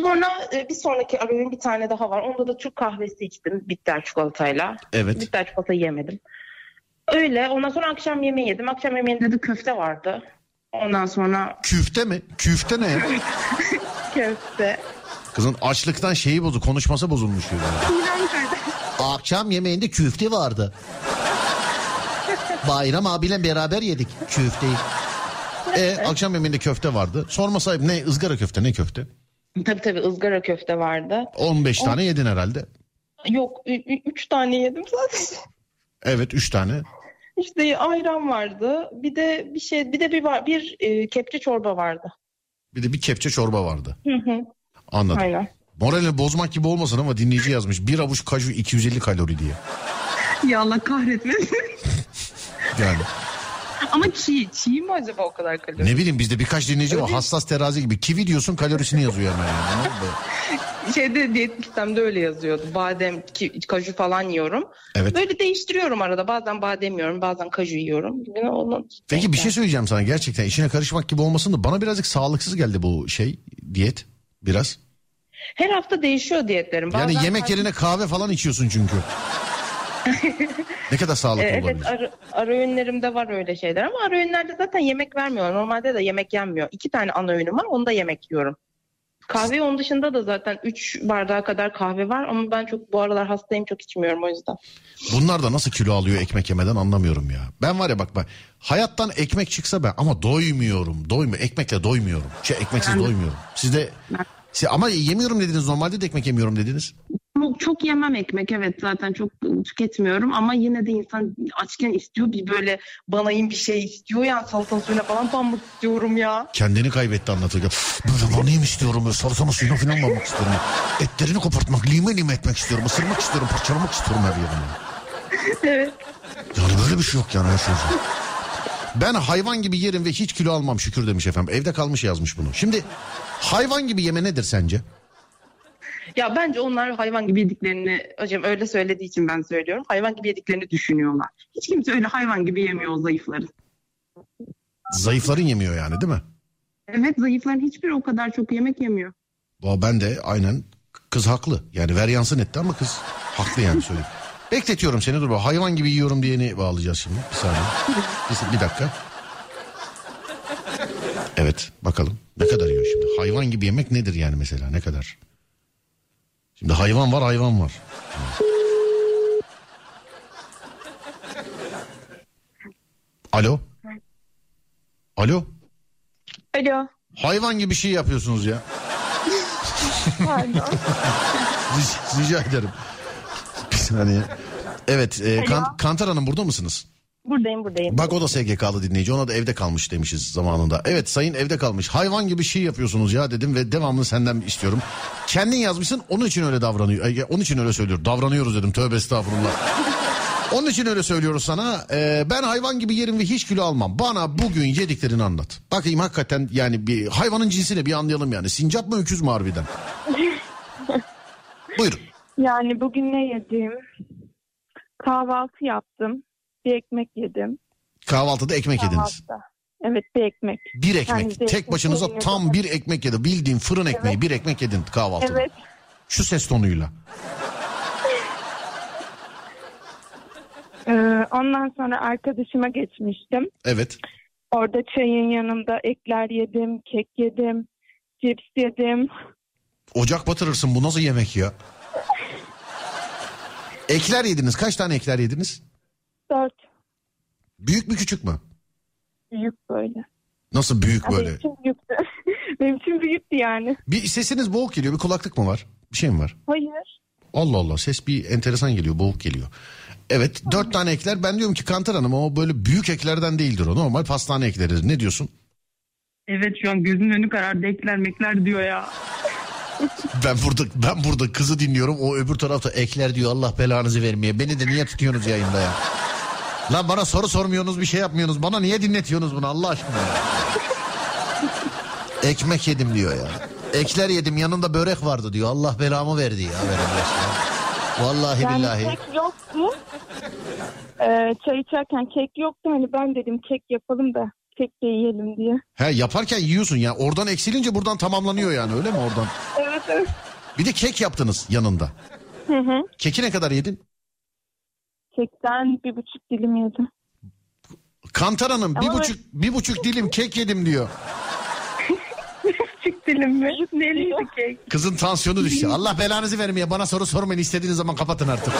Sonra e, bir sonraki öğün bir tane daha var. Onda da Türk kahvesi içtim bitter çikolatayla. Evet. Bitter çikolatayı yemedim. Öyle. Ondan sonra akşam yemeği yedim. Akşam yemeğinde de köfte vardı. Ondan sonra Küfte mi? Küfte ne? köfte. Kızın açlıktan şeyi bozdu. Konuşması bozulmuş. diyor. Akşam yemeğinde küfte vardı. Bayram abiyle beraber yedik küfteyi. E akşam yemeğinde köfte vardı. Sorma sahip ne ızgara köfte ne köfte? Tabii tabii ızgara köfte vardı. 15 tane yedin herhalde. Yok ü- ü- üç tane yedim sadece. Evet 3 tane. İşte ayran vardı. Bir de bir şey bir de bir bir e, kepçe çorba vardı. Bir de bir kepçe çorba vardı. Hı hı. Anladım. Aynen. Moralini bozmak gibi olmasın ama dinleyici yazmış. Bir avuç kaju 250 kalori diye. Ya Allah kahretmesin. Yani Ama çiğ. Çiğ mi acaba o kadar kalori? ne bileyim bizde birkaç dinleyici var. Hassas terazi gibi. Kivi diyorsun kalorisini yazıyor hemen yani. Şeyde diyet listemde öyle yazıyordu. Badem, ki, kaju falan yiyorum. Evet. Böyle değiştiriyorum arada. Bazen badem yiyorum, bazen kaju yiyorum. Yine onun... Peki bir şey söyleyeceğim sana gerçekten işine karışmak gibi olmasın da bana birazcık sağlıksız geldi bu şey diyet biraz. Her hafta değişiyor diyetlerim. Yani Bazen yemek farklı- yerine kahve falan içiyorsun çünkü. ne kadar sağlıklı Evet olabilir? ara, ara öğünlerimde var öyle şeyler ama ara öğünlerde zaten yemek vermiyorlar. Normalde de yemek yenmiyor. İki tane ana öğünüm var onda yemek yiyorum. Kahve onun dışında da zaten 3 bardağa kadar kahve var ama ben çok bu aralar hastayım çok içmiyorum o yüzden. Bunlar da nasıl kilo alıyor ekmek yemeden anlamıyorum ya. Ben var ya bak bak hayattan ekmek çıksa ben ama doymuyorum. Doymuyor. Ekmekle doymuyorum. Şey ekmeksiz doymuyorum. Siz de siz, ama yemiyorum dediniz normalde de ekmek yemiyorum dediniz. Çok, çok yemem ekmek evet zaten çok tüketmiyorum ama yine de insan açken istiyor bir böyle banayım bir şey istiyor yani salata suyuna falan banmak istiyorum ya. Kendini kaybetti anlatırken. Böyle banayım istiyorum. Böyle salatanın suyuna falan banmak istiyorum. Etlerini kopartmak, lime lime etmek istiyorum. Isırmak istiyorum, parçalamak istiyorum her yerini. evet. Yani böyle bir şey yok yani. her şey. Ben hayvan gibi yerim ve hiç kilo almam şükür demiş efendim. Evde kalmış yazmış bunu. Şimdi hayvan gibi yeme nedir sence? Ya bence onlar hayvan gibi yediklerini hocam öyle söylediği için ben söylüyorum. Hayvan gibi yediklerini düşünüyorlar. Hiç kimse öyle hayvan gibi yemiyor o zayıfları. Zayıfların yemiyor yani değil mi? Evet zayıfların hiçbiri o kadar çok yemek yemiyor. Valla Ben de aynen kız haklı. Yani ver yansın etti ama kız haklı yani söyleyeyim. Bekletiyorum seni dur bak. Hayvan gibi yiyorum diyeni bağlayacağız şimdi. Bir saniye. Bir, bir dakika. Evet bakalım ne kadar yiyor şimdi. Hayvan gibi yemek nedir yani mesela ne kadar? Şimdi hayvan var hayvan var. Alo. Alo. Alo. Hayvan gibi şey yapıyorsunuz ya. Pardon. Rica, ederim. Bir saniye. Evet, e, Alo. Kan- Kantar Hanım burada mısınız? Buradayım buradayım. Bak o da SGK'lı dinleyici. Ona da evde kalmış demişiz zamanında. Evet sayın evde kalmış. Hayvan gibi şey yapıyorsunuz ya dedim ve devamlı senden istiyorum. Kendin yazmışsın onun için öyle davranıyor. Ay, Onun için öyle söylüyor. Davranıyoruz dedim. Tövbe estağfurullah. Onun için öyle söylüyoruz sana. Ee, ben hayvan gibi yerim ve hiç kilo almam. Bana bugün yediklerini anlat. Bakayım hakikaten yani bir hayvanın cinsini bir anlayalım yani. Sincap mı öküz mü harbiden? Buyurun. Yani bugün ne yedim? Kahvaltı yaptım. Bir ekmek yedim. Kahvaltıda ekmek yediniz. Kahvaltıda. Evet bir ekmek. Bir ekmek. Yani Tek başınıza peynir, tam bir ekmek yedi. Bildiğin fırın ekmeği bir ekmek yedin kahvaltıda. Evet. Şu ses tonuyla. Ee, ondan sonra arkadaşıma geçmiştim. Evet. Orada çayın yanında ekler yedim, kek yedim, cips yedim. Ocak batırırsın bu nasıl yemek ya? Ekler yediniz. Kaç tane ekler yediniz? Dört Büyük mü küçük mü? büyük böyle. Nasıl büyük Ya Benim böyle? için büyüktü. benim için büyüktü yani. Bir sesiniz boğuk geliyor. Bir kulaklık mı var? Bir şey mi var? Hayır. Allah Allah ses bir enteresan geliyor. Boğuk geliyor. Evet dört tane ekler. Ben diyorum ki Kantar Hanım o böyle büyük eklerden değildir o. Normal pastane ekleridir. Ne diyorsun? Evet şu an gözümün önü karardı ekler mekler diyor ya. Ben burada ben burada kızı dinliyorum. O öbür tarafta ekler diyor. Allah belanızı vermeye. Beni de niye tutuyorsunuz yayında ya? Lan bana soru sormuyorsunuz bir şey yapmıyorsunuz. Bana niye dinletiyorsunuz bunu Allah aşkına? Ekmek yedim diyor ya. Ekler yedim yanında börek vardı diyor. Allah belamı verdi ya. Vallahi yani billahi. kek yoktu. Ee, çay içerken kek yoktu. Hani ben dedim kek yapalım da kek de yiyelim diye. He yaparken yiyorsun ya. Oradan eksilince buradan tamamlanıyor yani öyle mi oradan? Evet evet. Bir de kek yaptınız yanında. Hı hı. Keki ne kadar yedin? Kekten bir buçuk dilim yedim. Kantar Hanım bir Ama buçuk, bir buçuk dilim kek yedim diyor. Küçük dilim mi? Neliydi kek? Kızın tansiyonu düştü. Allah belanızı vermeye bana soru sormayın istediğiniz zaman kapatın artık.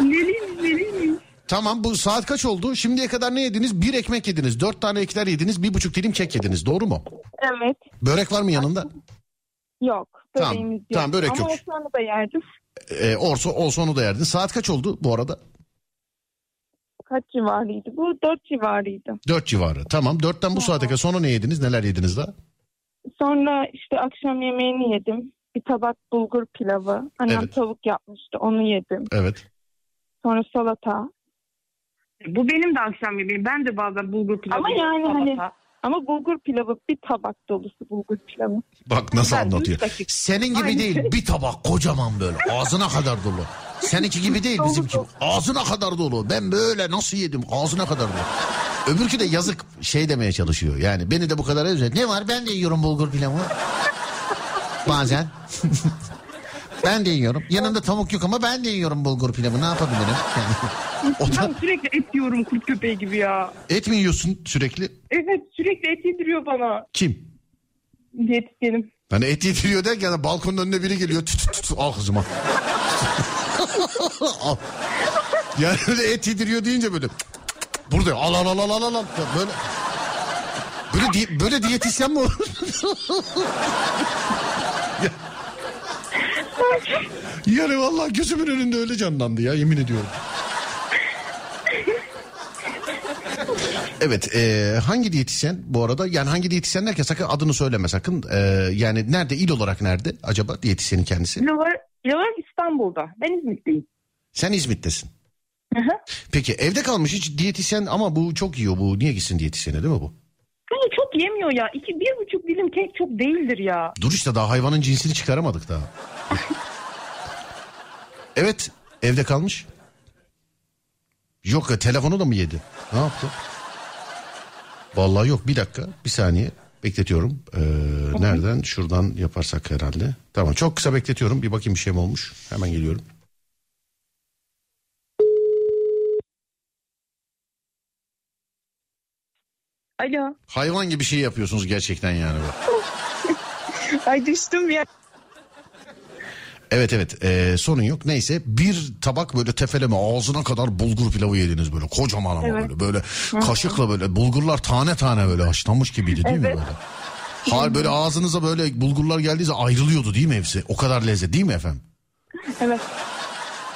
Neliymiş neliymiş. tamam bu saat kaç oldu? Şimdiye kadar ne yediniz? Bir ekmek yediniz. Dört tane ekler yediniz. Bir buçuk dilim kek yediniz. Doğru mu? Evet. Börek var mı yanında? Yok. Tamam, Böreğimiz yok. tamam, börek Ama yok. Ama da yerdim. Ee, olsa, olsa onu da yerdin. Saat kaç oldu bu arada? Kaç civarıydı? Bu dört civarıydı. Dört civarı. Tamam dörtten bu saate kadar sonra ne yediniz? Neler yediniz daha? Sonra işte akşam yemeğini yedim. Bir tabak bulgur pilavı. Annem Evet. tavuk yapmıştı. Onu yedim. Evet. Sonra salata. Bu benim de akşam yemeğim. Ben de bazen bulgur pilavı Ama yani salata. hani ama bulgur pilavı bir tabak dolusu bulgur pilavı. Bak nasıl Ben anlatıyor. Senin gibi Aynı değil şey. bir tabak kocaman böyle ağzına kadar dolu. Seninki gibi değil bizimki. Ağzına kadar dolu. Ben böyle nasıl yedim ağzına kadar dolu. Öbürkü de yazık şey demeye çalışıyor. Yani beni de bu kadar özür. Ne var ben de yiyorum bulgur pilavı. Bazen. ben de yiyorum. Yanında tavuk yok ama ben de yiyorum bulgur pilavı. Ne yapabilirim? Yani, o da, Ben sürekli et yiyorum kurt köpeği gibi ya. et mi yiyorsun sürekli? Evet sürekli et yediriyor bana. Kim? Diyetisyenim. Hani et yediriyor derken balkonun önüne biri geliyor. Tut tut tut al kızıma. al. Yani öyle et yediriyor deyince böyle burada al al al al al al. böyle böyle di- böyle diyetisyen mi olur? Ya- yani vallahi gözümün önünde öyle canlandı ya yemin ediyorum. Evet e, hangi diyetisyen bu arada yani hangi diyetisyen derken sakın adını söyleme sakın E, yani nerede il olarak nerede acaba diyetisyenin kendisi? Lovar, Lovar İstanbul'da. Ben İzmit'teyim. Sen İzmit'tesin. Peki evde kalmış hiç diyetisyen ama bu çok yiyor bu niye gitsin diyetisyene değil mi bu? Yani çok yemiyor ya. İki, bir buçuk dilim kek çok değildir ya. Dur işte daha hayvanın cinsini çıkaramadık daha. Evet evde kalmış. Yok ya telefonu da mı yedi? Ne yaptı? Vallahi yok bir dakika bir saniye bekletiyorum. Ee, nereden? Şuradan yaparsak herhalde. Tamam çok kısa bekletiyorum bir bakayım bir şey mi olmuş. Hemen geliyorum. Alo. Hayvan gibi şey yapıyorsunuz gerçekten yani. Ay düştüm ya. Evet evet ee, sorun yok. Neyse bir tabak böyle tefeleme ağzına kadar bulgur pilavı yediniz böyle kocaman ama Evet. böyle böyle kaşıkla böyle bulgurlar tane tane böyle haşlanmış gibiydi değil mi Evet. böyle? Hal böyle ağzınıza böyle bulgurlar geldiyse ayrılıyordu değil mi hepsi? O kadar lezzet değil mi efendim? Evet.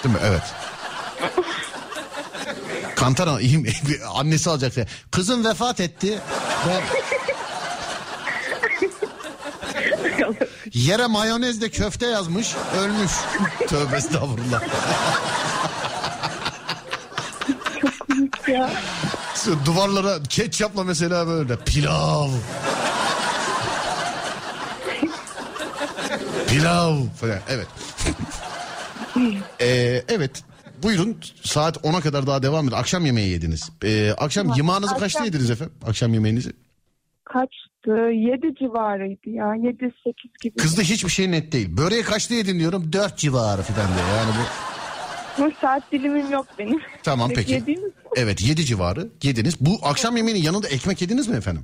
Değil mi? Evet. Mi? annesi alacaktı. Kızım vefat etti. Ben... Yere mayonezle köfte yazmış. Ölmüş. Tövbe estağfurullah. ya. Duvarlara ketçapla mesela böyle pilav. pilav falan. Evet. Ee, evet. Buyurun saat 10'a kadar daha devam edin. Akşam yemeği yediniz. Ee, akşam Tamam, yemeğinizi kaçta yediniz efendim? Akşam yemeğinizi. Kaçtı? Yedi civarıydı ya. Yedi sekiz gibi. Kızda hiçbir şey net değil. Böreği kaçta yedin diyorum. 4 civarı falan diyor. Yani bu Bu saat dilimim yok benim. Tamam, peki. Beklediğimiz- evet 7 civarı yediniz. Bu akşam yemeğinin yanında ekmek yediniz mi efendim?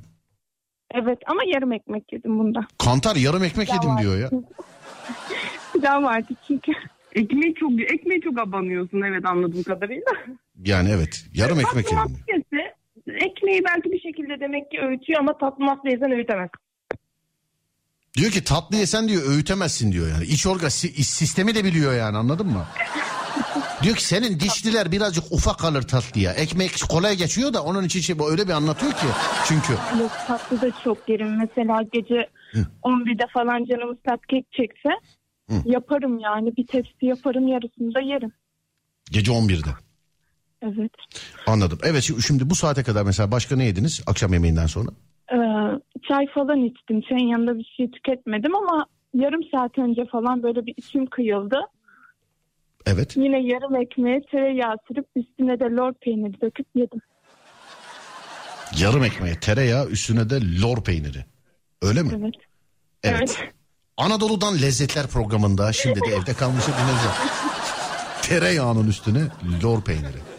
Evet ama yarım ekmek yedim bunda. Kantar yarım ekmek Pilav yedim var. diyor ya. Pilav vardı çünkü. Ekmeği çok ekmeği çok abanıyorsun evet anladığım kadarıyla. Yani evet yarım ekmek yedim. maddesi ekmeği belki bir şekilde demek ki öğütüyor ama tatlı madde yesen öğütemez. Diyor ki tatlı yesen diyor öğütemezsin diyor yani. İç orga iç sistemi de biliyor yani anladın mı? diyor ki senin dişliler birazcık ufak kalır tatlıya. Ekmek kolay geçiyor da onun için şey öyle bir anlatıyor ki. Çünkü Yok tatlı da çok yerim. Mesela gece 11'de falan canımız cupcake çekse yaparım yani. Bir tepsi yaparım yarısını da yerim. gece 11'de. Evet. Anladım. Evet şimdi- bu saate kadar mesela başka ne yediniz akşam yemeğinden sonra? Ee, çay falan içtim. Çayın yanında bir şey tüketmedim ama yarım saat önce falan böyle bir içim kıyıldı. Evet. Yine yarım ekmeğe tereyağı sürüp üstüne de lor peyniri döküp yedim. Yarım ekmeğe tereyağı üstüne de lor peyniri. Öyle mi? Evet. Evet. Anadolu'dan Lezzetler programında şimdi de evde kalmışı dinleyeceğim. Tereyağının üstüne lor peyniri.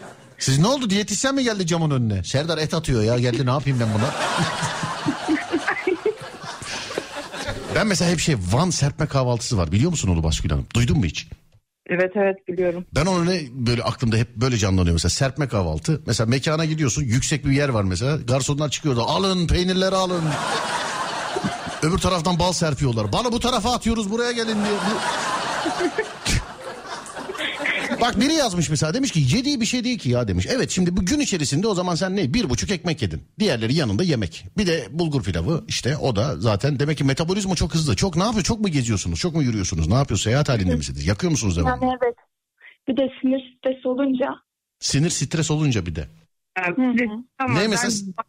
Siz ne oldu diyetisyen mi geldi camın önüne? Serdar et atıyor ya geldi ne yapayım ben buna? ben mesela hep şey Van serpme kahvaltısı var biliyor musun onu Baskül Hanım? Duydun mu hiç? Evet evet biliyorum. Ben onu ne böyle aklımda hep böyle canlanıyor mesela serpme kahvaltı. Mesela mekana gidiyorsun yüksek bir yer var mesela. Garsonlar çıkıyor da alın peynirleri alın. Öbür taraftan bal serpiyorlar. Balı bu tarafa atıyoruz buraya gelin diye. Bu- Bak biri yazmış mesela demiş ki yediği bir şey değil ki ya demiş. Evet şimdi bu gün içerisinde o zaman sen ne bir buçuk ekmek yedin. Diğerleri yanında yemek. Bir de bulgur pilavı işte o da zaten demek ki metabolizma çok hızlı. Çok ne yapıyor? Çok mu geziyorsunuz? Çok mu yürüyorsunuz? Ne yapıyorsunuz? Seyahat halinde misiniz? Yakıyor musunuz devam? Yani evet. Bir de sinir stres olunca. Sinir stres olunca bir de. Tamam, Ne mesela- ben.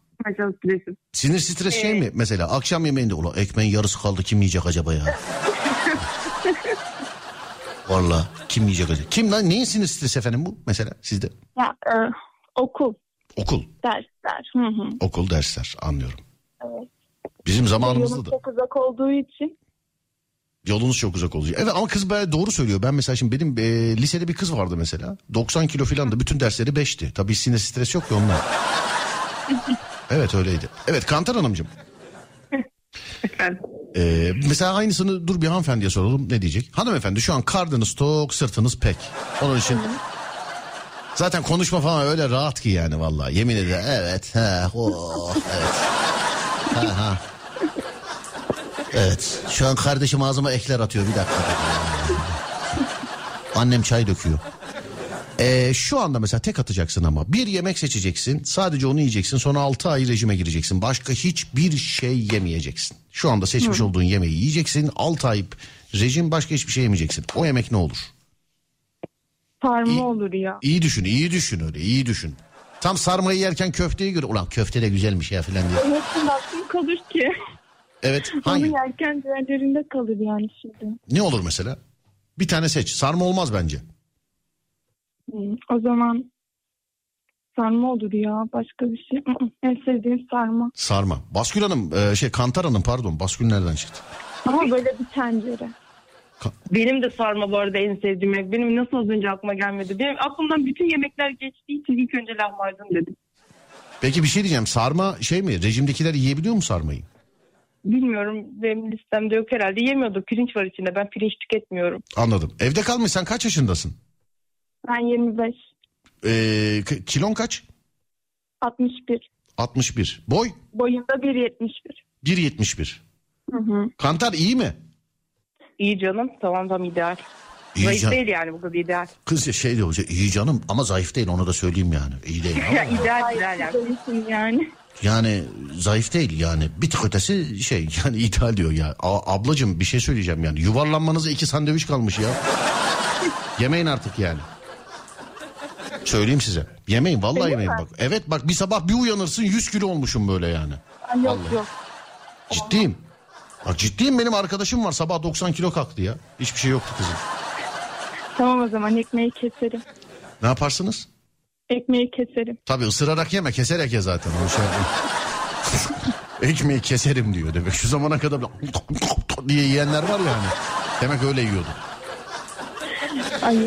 Sinir stres şey mi mesela akşam yemeğinde ulan ekmeğin yarısı kaldı kim yiyecek acaba ya? Valla kim yiyecek acaba? Kim lan neyin sinir stresi efendim bu mesela sizde? Ya e, okul, Okul. dersler. Hı hı. Okul dersler anlıyorum. Evet. Bizim zamanımızda Yolum da çok uzak olduğu için. yolunuz çok uzak olacak. Evet ama kız bayağı doğru söylüyor. Ben mesela şimdi benim e, lisede bir kız vardı mesela. 90 kilo falan da bütün dersleri 5'ti. Tabii sinir stres yok ya ondan. evet öyleydi. Evet Kantar Hanımcığım. Ee, mesela aynısını dur bir hanımefendiye soralım ne diyecek? Hanımefendi şu an karnınız tok sırtınız pek. Onun için zaten konuşma falan öyle rahat ki yani vallahi yemin ederim evet he oh, evet. Ha, ha. Evet şu an kardeşim ağzıma ekler atıyor bir dakika. Annem çay döküyor. Ee, şu anda mesela tek atacaksın ama bir yemek seçeceksin sadece onu yiyeceksin sonra 6 ay rejime gireceksin başka hiçbir şey yemeyeceksin. Şu anda seçmiş Hı. olduğun yemeği yiyeceksin 6 ay rejim başka hiçbir şey yemeyeceksin. O yemek ne olur? Sarma olur ya. İyi düşün iyi düşün öyle iyi düşün. Tam sarmayı yerken köfteyi gör. Ulan köfte de güzelmiş ya filan diye. Evet aklım kalır ki. Evet Onu hangi? yerken diğerlerinde kalır yani şimdi. Ne olur mesela? Bir tane seç. Sarma olmaz bence. Hı, O zaman sarma olur ya. Başka bir şey. Hı hı. En sevdiğim sarma. Sarma. Baskül Hanım e, şey Kantar Hanım pardon. Baskül nereden çıktı? Ama böyle bir tencere. Benim de sarma bu arada en sevdiğim yemek. Benim nasıl az önce aklıma gelmedi. Benim aklımdan bütün yemekler geçtiği için ilk önce lahmacun dedim. Peki bir şey diyeceğim. Sarma şey mi? Rejimdekiler yiyebiliyor mu sarmayı? Bilmiyorum benim listemde yok herhalde. Yemiyordu pirinç var içinde. Ben pirinç tüketmiyorum. Anladım. Evde kalmış sen kaç yaşındasın? Ben 25. Ee, kilon kaç? 61. 61. Boy? Boyunda 1.71. 1.71. Hı hı. Kantar iyi mi? İyi canım tamam tamam ideal. İyi Zayıf can- değil yani bu kadar ideal. Kız ya şey diyor. iyi canım ama zayıf değil onu da söyleyeyim yani. İyi değil ama. ya ideal ideal yani. Yani. Yani zayıf değil yani bir tık ötesi şey yani ideal diyor ya. A- ablacığım bir şey söyleyeceğim yani yuvarlanmanıza iki sandviç kalmış ya. Yemeyin artık yani. Söyleyeyim size. Yemeyin vallahi Öyle yemeyin mi? bak. Evet bak bir sabah bir uyanırsın 100 kilo olmuşum böyle yani. Ay, yok Vallahi. yok. Ciddiyim. Bak ciddiyim benim arkadaşım var sabah 90 kilo kalktı ya. Hiçbir şey yoktu kızım. Tamam o zaman ekmeği keserim. Ne yaparsınız? Ekmeği keserim. Tabii ısırarak yeme keserek ye zaten. O şey Ekmeği keserim diyor demek. Şu zamana kadar diye yiyenler var ya hani. Demek öyle yiyordu. Ay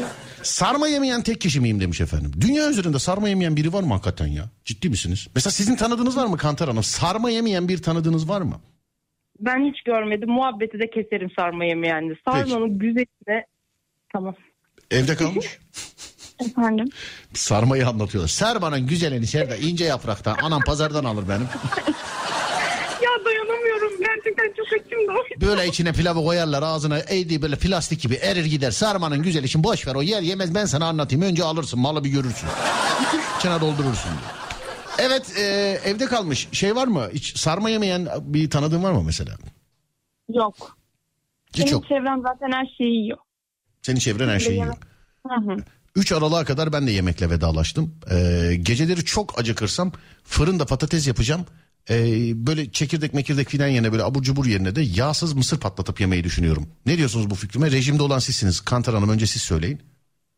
Sarma yemeyen tek kişi miyim demiş efendim. Dünya üzerinde sarma yemeyen biri var mı hakikaten ya? Ciddi misiniz? Mesela sizin tanıdığınız var mı Kantar Hanım? Sarma yemeyen bir tanıdığınız var mı? Ben hiç görmedim. Muhabbeti de keserim sarma yemeğinde. Sarmanın güzeline tamam. Evde kalmış. Efendim. Sarmayı anlatıyorlar. Sarmanın güzelini Serdar ince yapraktan. Anam pazardan alır benim. Ya dayanamıyorum. Gerçekten çok açım da. Böyle içine pilavı koyarlar ağzına eğdiği böyle plastik gibi erir gider. Sarmanın güzel için boş ver o yer yemez ben sana anlatayım. Önce alırsın malı bir görürsün. İçine doldurursun. Evet e, evde kalmış şey var mı? Hiç sarma yemeyen bir tanıdığın var mı mesela? Yok. Hiç Benim yok. çevrem zaten her şeyi yiyor. Senin çevren her şeyi yiyor. Hı hı. 3 Aralık'a kadar ben de yemekle vedalaştım. Ee, geceleri çok acıkırsam fırında patates yapacağım. Ee, böyle çekirdek mekirdek filan yerine böyle abur cubur yerine de yağsız mısır patlatıp yemeyi düşünüyorum. Ne diyorsunuz bu fikrime? Rejimde olan sizsiniz. Kantar Hanım önce siz söyleyin.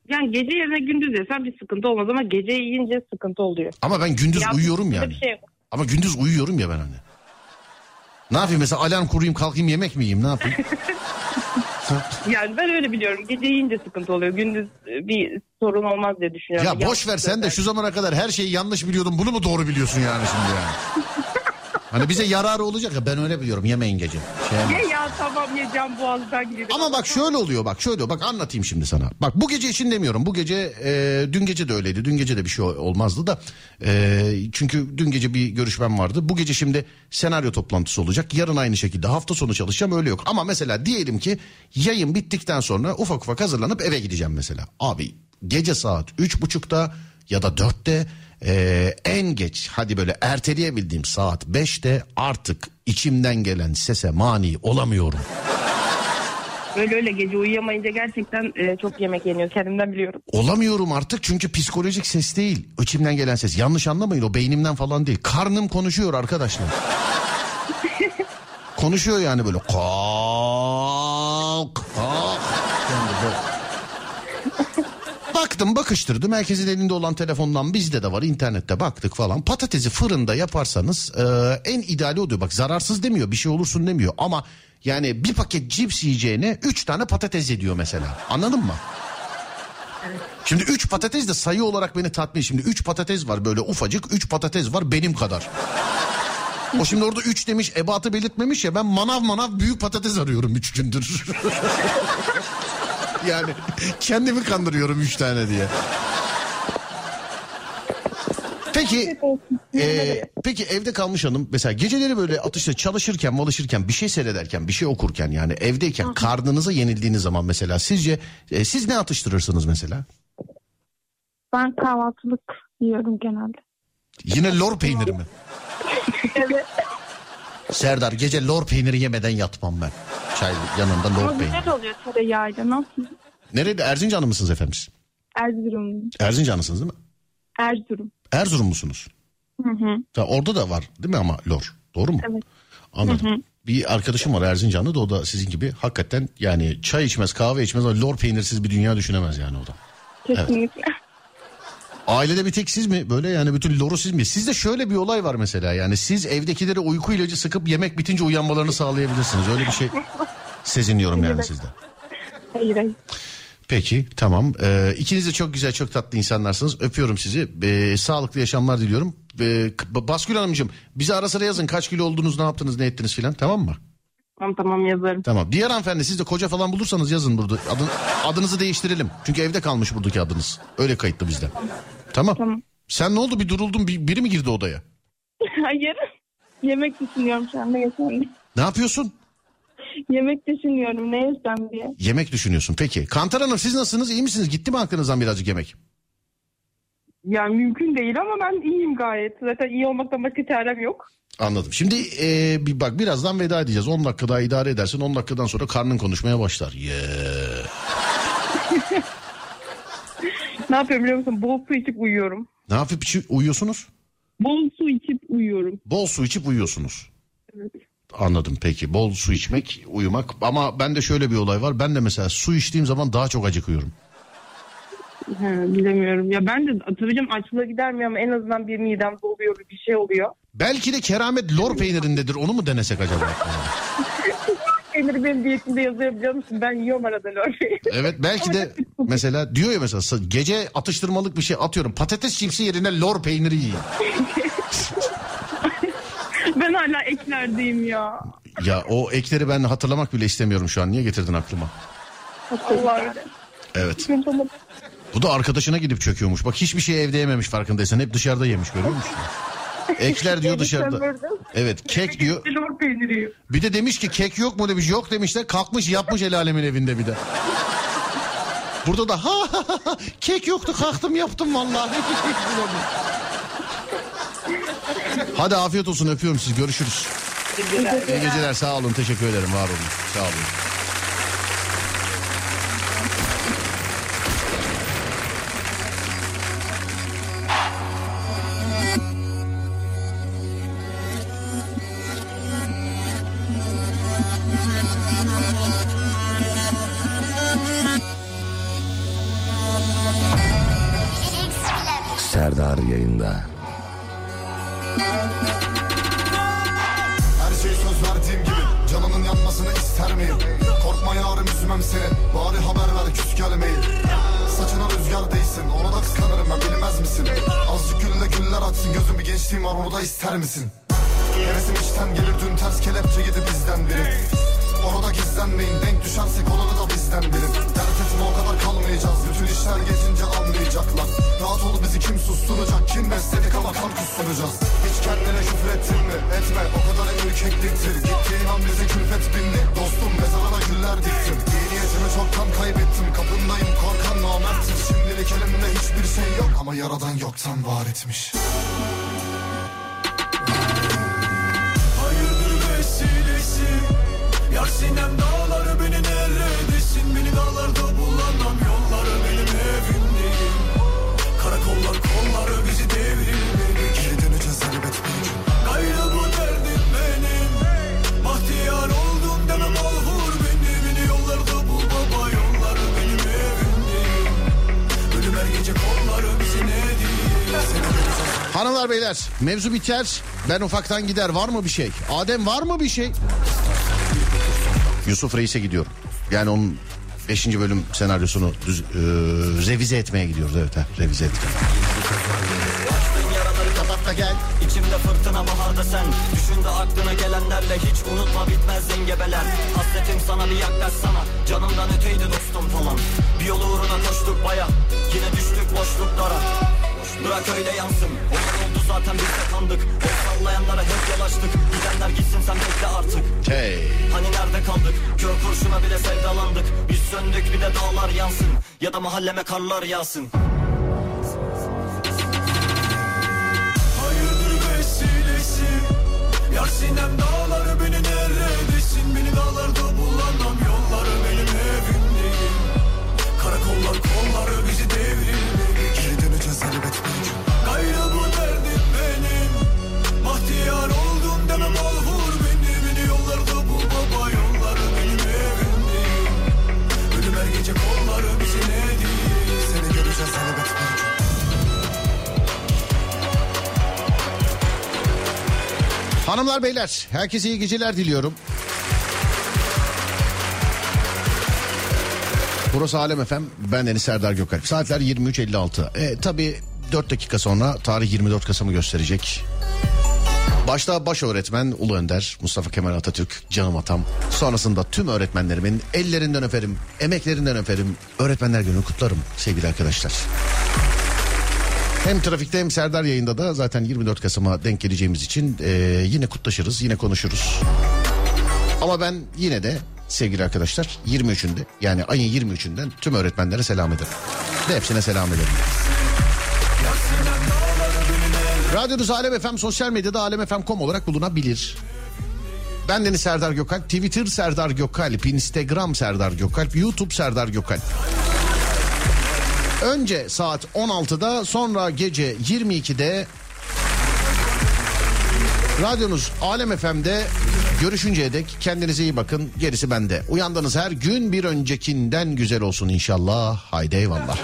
Yani gece yerine gündüz yesen bir sıkıntı olmaz ama gece yiyince sıkıntı oluyor. Ama ben gündüz Ya, uyuyorum yani. Bir şey yok. Ama gündüz uyuyorum ya ben hani. Ne yapayım mesela alarm kurayım kalkayım yemek mi yiyeyim ne yapayım? Yani ben öyle biliyorum. Gece yiyince sıkıntı oluyor. Gündüz e, bir sorun olmaz diye düşünüyorum. ya boş ver sen de şu zamana kadar her şeyi yanlış biliyordun bunu mu doğru biliyorsun yani şimdi yani? Hani bize yararı olacak ya ben öyle biliyorum yemeyin gece. Şey. Ye ya tamam yiyeceğim boğazdan gidiyor. Ama bak şöyle oluyor bak şöyle bak anlatayım şimdi sana. Bak bu gece için demiyorum. Bu gece e, dün gece de öyleydi. Dün gece de bir şey olmazdı da. E, çünkü dün gece bir görüşmem vardı. Bu gece şimdi senaryo toplantısı olacak. Yarın aynı şekilde hafta sonu çalışacağım öyle yok. Ama mesela diyelim ki yayın bittikten sonra ufak ufak hazırlanıp eve gideceğim mesela. Abi gece saat üç buçukta ya da dörtte e, en geç hadi böyle erteleyebildiğim saat beşte artık içimden gelen sese mani olamıyorum. Öyle öyle gece uyuyamayınca gerçekten e, çok yemek yeniyor. Kendimden biliyorum. Olamıyorum artık çünkü psikolojik ses değil. İçimden gelen ses. Yanlış anlamayın o beynimden falan değil. Karnım konuşuyor arkadaşlar. konuşuyor yani böyle. Kalk. Baktım bakıştırdım herkesin elinde olan telefondan bizde de var internette baktık falan. Patatesi fırında yaparsanız e, en ideali o diyor. Bak zararsız demiyor bir şey olursun demiyor ama yani bir paket cips yiyeceğine 3 tane patates ediyor mesela anladın mı? Şimdi 3 patates de sayı olarak beni tatmin. Şimdi 3 patates var böyle ufacık 3 patates var benim kadar. O şimdi orada 3 demiş ebatı belirtmemiş ya ben manav manav büyük patates arıyorum 3 gündür. yani kendimi kandırıyorum 3 tane diye. Peki e, peki evde kalmış hanım mesela geceleri böyle atışta çalışırken malışırken bir şey seyrederken bir şey okurken yani evdeyken karnınıza yenildiğiniz zaman mesela sizce e, siz ne atıştırırsınız mesela? Ben kahvaltılık yiyorum genelde. Yine lor peyniri mi? evet. Serdar gece lor peyniri yemeden yatmam ben. Çay yanında Ama lor peyniri. güzel oluyor tereyağıyla. Nasıl? Nerede Erzincanlı mısınız efendim siz? Erzurum. Erzincanlısınız değil mi? Erzurum. Erzurumlusunuz. Hı hı. Ta orada da var değil mi ama lor? Doğru mu? Evet. Anladım. Hı hı. Bir arkadaşım var Erzincanlı da o da sizin gibi hakikaten yani çay içmez kahve içmez ama lor peynirsiz bir dünya düşünemez yani o da. Kesinlikle. Ailede bir tek siz mi böyle yani bütün loru siz mi? Sizde şöyle bir olay var mesela yani siz evdekilere uyku ilacı sıkıp yemek bitince uyanmalarını sağlayabilirsiniz. Öyle bir şey seziniyorum yani sizde. Hayır hayır. Peki tamam. Ee, ikiniz de çok güzel çok tatlı insanlarsınız. Öpüyorum sizi. Ee, sağlıklı yaşamlar diliyorum. Ee, Baskül Hanımcığım bize ara sıra yazın kaç kilo oldunuz ne yaptınız ne ettiniz filan tamam mı? Tamam tamam yazarım. Tamam. Diğer hanımefendi siz de koca falan bulursanız yazın burada. Adın, adınızı değiştirelim. Çünkü evde kalmış buradaki adınız. Öyle kayıtlı bizde. Tamam. Sen ne oldu bir duruldun bir, biri mi girdi odaya? hayır. Yemek düşünüyorum şu anda yesem. Ne yapıyorsun? Yemek düşünüyorum ne yesem diye. Yemek düşünüyorsun. Peki. Kantar Hanım siz nasılsınız? İyi misiniz? Gitti mi aklınızdan birazcık yemek? Yani mümkün değil ama ben iyiyim gayet. Zaten iyi olmaktan başka çarem yok. Anladım. Şimdi e, bir bak birazdan veda edeceğiz. 10 dakika daha idare edersin. 10 dakikadan sonra karnın konuşmaya başlar. Yeah. Ne yapıyorum biliyor musun? Bol su içip uyuyorum. Ne yapıp içi- uyuyorsunuz? Bol su içip uyuyorum. Bol su içip uyuyorsunuz. Evet. Anladım peki. Bol su içmek, uyumak. Ama bende şöyle bir olay var. Ben de mesela su içtiğim zaman daha çok acıkıyorum. He, bilemiyorum. Ya ben de atacağım açlığa gidermiyor ama en azından bir midem doluyor bir şey oluyor. Belki de keramet lor peynirindedir. Onu mu denesek acaba? Peyniri benim diyetimde yazıyor biliyor musun? Ben yiyorum arada lorbeyi. Evet belki de mesela diyor ya mesela gece atıştırmalık bir şey atıyorum. Patates cipsi yerine lor peyniri yiyin. ben hala eklerdeyim ya. Ya o ekleri ben hatırlamak bile istemiyorum şu an. Niye getirdin aklıma? Allah. Evet. Bu da arkadaşına gidip çöküyormuş. Bak hiçbir şey evde yememiş farkındaysan. Hep dışarıda yemiş görüyor musun? Ekler diyor dışarıda. Evet kek diyor. Lor peyniri. Bir de demiş ki kek yok mu demiş. Yok demişler. Kalkmış yapmış el alemin evinde bir de. Burada da ha ha ha, ha kek yoktu kalktım yaptım vallahi. Hadi afiyet olsun öpüyorum sizi görüşürüz. İyi geceler sağ olun teşekkür ederim var olun sağ olun. Ürkekliktir Gittiğin an bize külfet bindi Dostum mezarına güller diktim. İyi niyetimi çoktan kaybettim. Kapındayım korkan namerttir Şimdilik elimde hiçbir şey yok. Ama yaradan yoktan var etmiş. Hayırdır vesilesi? Yar sinem dağları beni neredesin Beni dağlarda bulamam Hanımlar beyler mevzu biter ben ufaktan gider var mı bir şey? Adem var mı bir şey? Yusuf Reis'e gidiyorum. Yani onun 5. bölüm senaryosunu düz, e, revize etmeye gidiyoruz evet ha, revize etmeye. Da gel İçimde fırtına baharda sen Düşün de aklına gelenlerle Hiç unutma bitmez zengebeler Hasretim sana bir yaklaşsana Canımdan öteydi dostum falan Bir yol uğruna koştuk baya Yine düştük boşluklara Bırak öyle yansın. Olan oldu zaten biz de kandık. O sallayanlara hep yol açtık Gidenler gitsin sen bekle artık. Hey. Hani nerede kaldık? Kör kurşuna bile sevdalandık. Biz söndük bir de dağlar yansın. Ya da mahalleme karlar yağsın. Hayırdır vesilesi? Yar sinem dağları Hanımlar beyler herkese iyi geceler diliyorum. Burası Alem FM. Ben Deniz Serdar Gökalp. Saatler 23.56. E, tabii 4 dakika sonra tarih 24 Kasım'ı gösterecek. Başta baş öğretmen Ulu Önder Mustafa Kemal Atatürk canım atam. Sonrasında tüm öğretmenlerimin ellerinden öperim, emeklerinden öperim. Öğretmenler günü kutlarım sevgili arkadaşlar. Hem trafikte hem Serdar yayında da zaten 24 Kasım'a denk geleceğimiz için e, yine kutlaşırız, yine konuşuruz. Ama ben yine de sevgili arkadaşlar 23'ünde yani ayın 23'ünden tüm öğretmenlere selam ederim. Ve hepsine selam ederim. Radyonuz Alem FM sosyal medyada alemfm.com olarak bulunabilir. Ben Deniz Serdar Gökalp, Twitter Serdar Gökalp, Instagram Serdar Gökalp, YouTube Serdar Gökalp. Önce saat 16'da sonra gece 22'de radyonuz Alem FM'de görüşünceye dek kendinize iyi bakın gerisi bende. Uyandığınız her gün bir öncekinden güzel olsun inşallah. Haydi eyvallah.